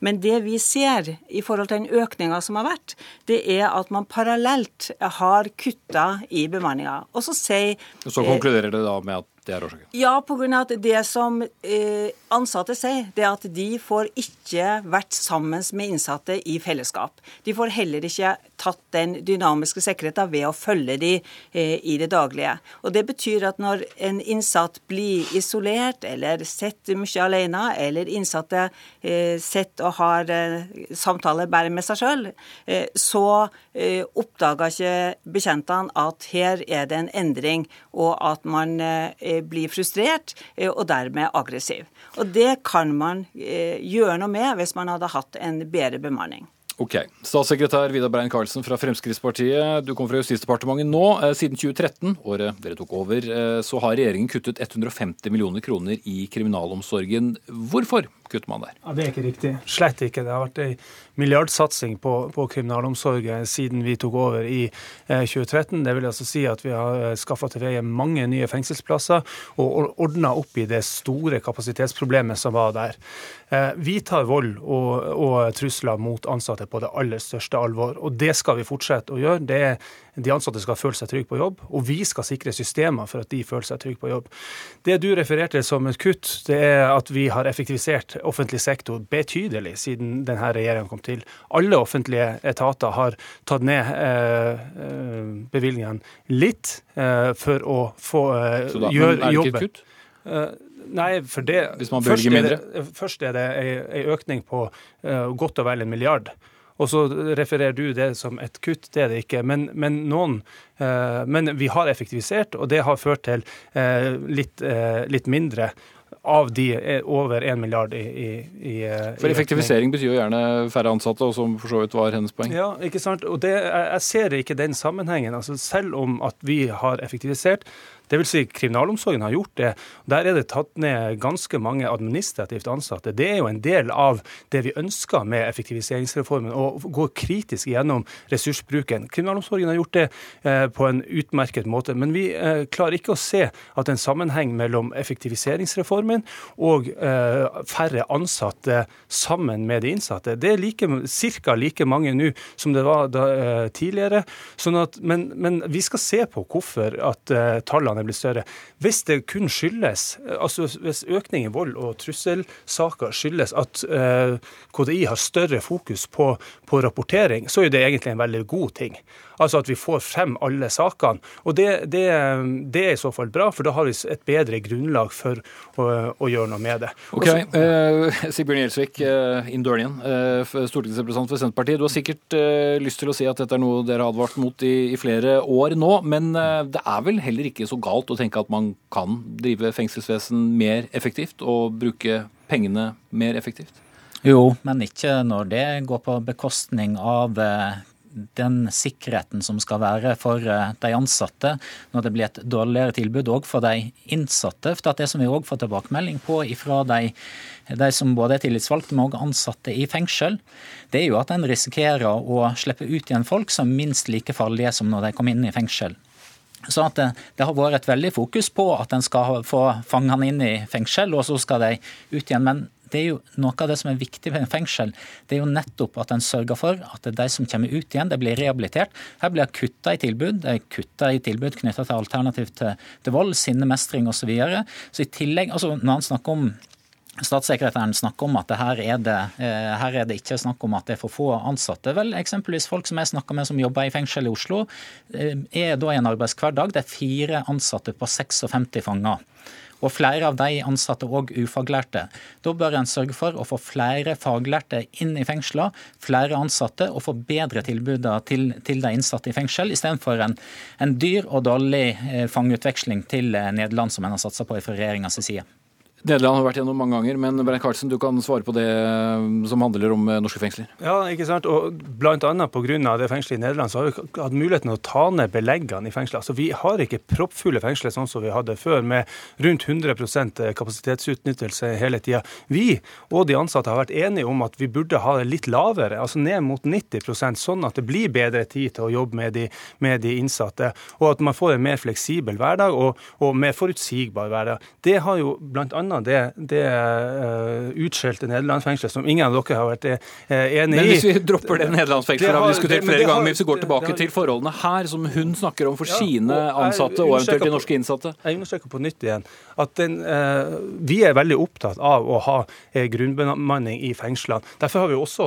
Men det vi ser i forhold til den økninga som har vært, det er at man parallelt har kutta i bemanninga. Og så sier Så konkluderer det da med at det er årsaken? Ja, pga. at det som eh, ansatte sier, det er at de får ikke vært sammen med innsatte i fellesskap. De får heller ikke tatt den dynamiske sikkerheten ved å følge de eh, i det daglige. Og Det betyr at når en innsatt blir isolert eller sitter mye alene, eller innsatte eh, sitter og har samtaler bare med seg sjøl, så oppdager ikke bekjentene at her er det en endring, og at man blir frustrert eh, og dermed aggressiv. Og Det kan man eh, gjøre noe med hvis man hadde hatt en bedre bemanning. Ok. Statssekretær Vidar Brein-Karlsen fra Fremskrittspartiet, du kom fra Justisdepartementet nå. Eh, siden 2013, året dere tok over, så har regjeringen kuttet 150 millioner kroner i kriminalomsorgen. Hvorfor kutter man der? Ja, Det er ikke riktig. Slett ikke. Det har vært ei milliardsatsing på, på kriminalomsorgen siden vi tok over i eh, 2013. Det vil altså si at vi har eh, skaffa til veie mange nye fengselsplasser og ordna opp i det store kapasitetsproblemet som var der. Eh, vi tar vold og, og, trusler mot ansatte på det aller største alvor, og det skal vi fortsette å gjøre. Det er de ansatte skal føle seg trygge på jobb, og vi skal sikre systemer for at de føler seg trygge på jobb. Det du refererte som et kutt, det er at vi har effektivisert offentlig sektor betydelig siden denne regjeringen kom til. Alle offentlige etater har tatt ned eh, eh bevilgningene litt eh, for å få eh, da, gjøre jobben. Er? Eh, nei, for det bevilger mindre? Det, først er det ei økning på uh, godt og vel en milliard. Og så refererer du det som et kutt, det er det ikke. Men, men, noen, uh, men vi har effektivisert, og det har ført til uh, litt, litt mindre av de over 1 milliard i, i, i For effektivisering betyr jo gjerne færre ansatte, og som for så vidt var hennes poeng. Ja, ikke sant. Og det, jeg ser ikke den sammenhengen. Altså, selv om at vi har effektivisert, Dvs. Si, kriminalomsorgen har gjort det. Der er det tatt ned ganske mange administrativt ansatte. Det er jo en del av det vi ønsker med effektiviseringsreformen, å gå kritisk gjennom ressursbruken. Kriminalomsorgen har gjort det eh, på en utmerket måte. Men vi eh, klarer ikke å se at en sammenheng mellom effektiviseringsreformen og eh, færre ansatte sammen med de innsatte. Det er like, ca. like mange nå som det var da, tidligere. Sånn at, men, men, vi skal se på hvorfor at tallene er blitt større. Hvis det kun skyldes, altså hvis økning i vold og trusselsaker skyldes at eh, KDI har større fokus på, på rapportering, så er det egentlig en veldig god ting. Altså at vi får frem alle sakene. Og det, det, det, er i så fall bra, for da har vi et bedre grunnlag for å, å gjøre noe med det. Ok, eh, Sigbjørn Gjelsvik, eh, in døren uh, stortingsrepresentant for Senterpartiet. Du har sikkert eh, lyst til å si at dette er noe dere har advart mot i, i flere år nå, men det er vel heller ikke så galt å tenke at man kan drive fengselsvesen mer effektivt og bruke pengene mer effektivt? Jo, men ikke når det går på bekostning av den sikkerheten som skal være for eh, de ansatte når det blir et dårligere tilbud òg for de innsatte. For Det som vi òg får tilbakemelding på fra de, de som både er tillitsvalgte, men òg ansatte i fengsel, det er jo at en risikerer å slippe ut igjen folk som er minst like farlige som når de kom inn i fengsel. Så at det, det, har vært et veldig fokus på at en skal få fangene inn i fengsel, og så skal de ut igjen. Men det er jo noe av det som er viktig ved en fengsel. Det er jo nettopp at en sørger for at de som kommer ut igjen, det blir rehabilitert. Her blir det kutta i tilbud. Det er kutta i tilbud knytta til alternativ til, til vold, sinnemestring osv. Så, videre. så i tillegg, altså når han snakker om Statssekretæren snakker om at her er, det, eh, her er det ikke snakk om at det er for få ansatte. Vel, eksempelvis Folk som jeg snakker med som jobber i fengsel i Oslo, eh, er da i en arbeidshverdag. Det er fire ansatte på 56 fanger. Og flere av de ansatte òg ufaglærte. Da bør en sørge for å få flere faglærte inn i fengsler, flere ansatte, og få bedre tilbud til, til, de innsatte i fengsel, istedenfor en, en dyr og dårlig eh, fangeutveksling til Nederland, som en har satsa på fra regjeringas side. Nederland har vært gjennom mange ganger, men Brein Karlsen, du kan svare på det eh, som handler om eh, norske fengsler. Ja, ikke sant. Og annet pga. det fengselet i Nederland, så har vi hatt muligheten å ta ned beleggene i fengselet. Altså, vi har ikke proppfulle fengsler sånn som vi hadde før, med rundt 100 eh, kapasitetsutnyttelse hele tida. Vi og de ansatte har vært enige om at vi burde ha det litt lavere, altså ned mot 90% sånn at det blir bedre tid til å jobbe med de, med de innsatte, og at man får en mer fleksibel hverdag og, og mer forutsigbar hverdag. Det har jo blant annet det, det uh, utskjelte nederlandsfengselet, som ingen av dere har vært uh, enig i Men hvis vi dropper det nederlandsfengselet, har vi diskutert flere ganger, hvis vi går tilbake har, til forholdene her, som hun snakker om for ja, sine ansatte og eventuelt de norske innsatte? Jeg understreker på nytt igjen at den, uh, vi er veldig opptatt av å ha grunnbemanning i fengslene. Derfor har vi også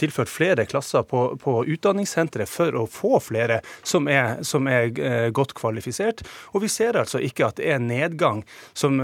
tilført flere klasser på, på utdanningssenteret for å få flere som er, som er godt kvalifisert. Og vi ser altså ikke at det er nedgang som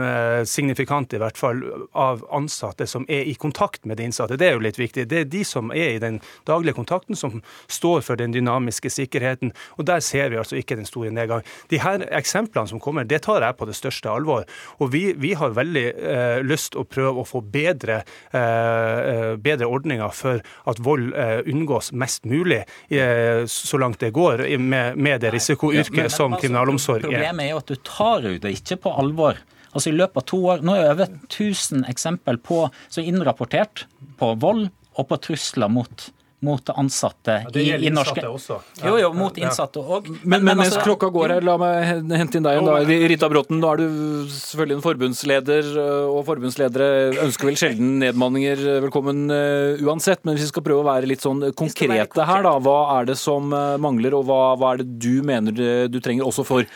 signifikant, i hvert fall, av ansatte som er i kontakt med de innsatte. Det er jo litt viktig. Det er de som er i den daglige kontakten, som står for den dynamiske sikkerheten. Og der ser vi altså ikke den store nedgang. De her eksemplene som kommer, det tar jeg på det største alvor. Og vi, vi har veldig eh, lyst å prøve å få bedre, eh, bedre ordninger for at vold eh, unngås mest mulig, eh, så langt det går, med, med det risikoyrket som altså, kriminalomsorg er. Problemet er jo at du tar det ikke på alvor. Altså i løpet av to år, Nå er det over 1000 eksempel på, som er innrapportert på vold og på trusler mot mot ansatte ja, det i, i norske også. Ja, jo, jo, mot innsatte òg. Men, men, men, mens altså, klokka går her, la meg hente inn deg igjen. da. Rita Bråten, nå er du selvfølgelig en forbundsleder, og forbundsledere ønsker vel sjelden nedmanninger velkommen uh, uansett. Men hvis vi skal prøve å være litt sånn konkrete her, da. Hva er det som mangler, og hva, hva er det du mener du trenger også for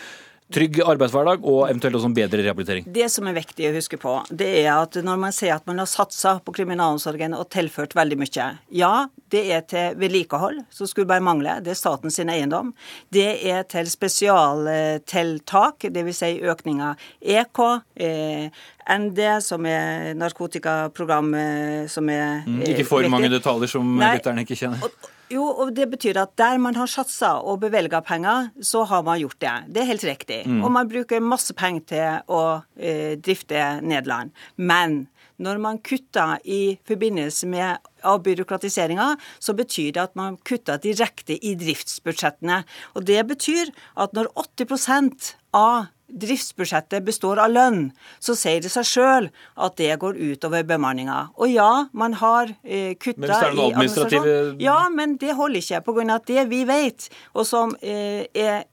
trygg arbeidshverdag og eventuelt også en bedre rehabilitering. Det som er viktig å huske på, det er at når man sier at man har satsa på kriminalomsorgen og tilført veldig mye Ja, det er til vedlikehold, som skulle bare mangle. Det er statens eiendom. Det er til spesialtiltak, dvs. Si økning av EK. Eh, ND, som er narkotikaprogrammet som er mm, Ikke for mange detaljer som lytterne ikke kjenner. Og, jo, og det betyr at der man har satsa og bevilga penger, så har man gjort det. Det er helt riktig. Mm. Og man bruker masse penger til å eh, drifte Nederland. Men når man kutter i forbindelse med avbyråkratiseringa, så betyr det at man kutter direkte i driftsbudsjettene. Og det betyr at når 80% av driftsbudsjettet består av lønn, så sier det seg sjøl at det går utover bemanninga. Og ja, man har eh, kutta i administrasjon. Ja, men det holder ikke. På grunn av at det vi vet, og som eh, er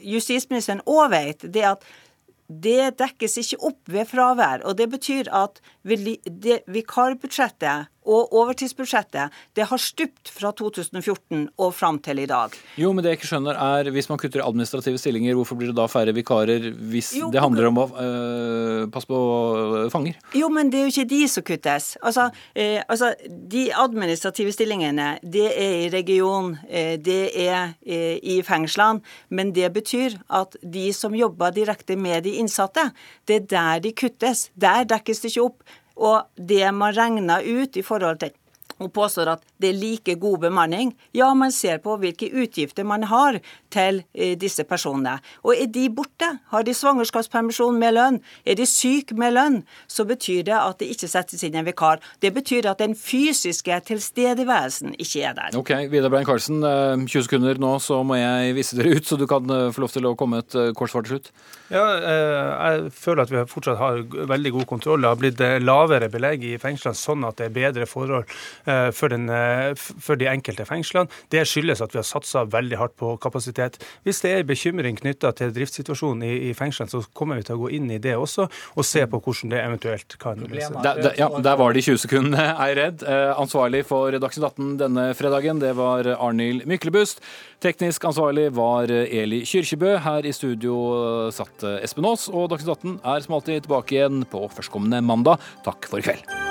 justisministeren òg vet, det er at det dekkes ikke opp ved fravær. Og det betyr at vikarbudsjettet og overtidsbudsjettet det har stupt fra 2014 og fram til i dag. Jo, men det jeg ikke skjønner er, Hvis man kutter i administrative stillinger, hvorfor blir det da færre vikarer hvis jo, det handler om å øh, passe på fanger? Jo, men det er jo ikke de som kuttes. Altså, eh, altså De administrative stillingene, det er i region, eh, det er eh, i fengslene. Men det betyr at de som jobber direkte med de innsatte, det er der de kuttes. Der dekkes det ikke opp. Og det man regner ut i forhold til hun påstår at det er like god bemanning. Ja, man ser på hvilke utgifter man har til eh, disse personene. Og er de borte, har de svangerskapspermisjon med lønn, er de syke med lønn, så betyr det at det ikke settes inn en vikar. Det betyr at den fysiske tilstedeværelsen ikke er der. Ok, Vidar Brein Karlsen, 20 eh, sekunder nå, så må jeg vise dere ut, så du kan eh, få lov til å komme et kort svar til slutt. Ja, jeg føler at vi fortsatt har veldig god kontroll. Det har blitt lavere belegg i fengslene, sånn at det er bedre forhold for, den, for, de enkelte fengslene. Det skyldes at vi har satsa veldig hardt på kapasitet. Hvis det er bekymring knytta til driftssituasjonen i, i fengslene, så kommer vi til å gå inn i det også, og se på hvordan det eventuelt kan løses. Ja, der var de 20 sekundene, er redd. Ansvarlig for Dagsnytt 18 denne fredagen, det var Arnhild Myklebust. Teknisk ansvarlig var Eli Kyrkjebø. Her i studio satt Espen Aas, og Dagsnytt 18 er som alltid tilbake igjen på førstkommende mandag. Takk for i kveld.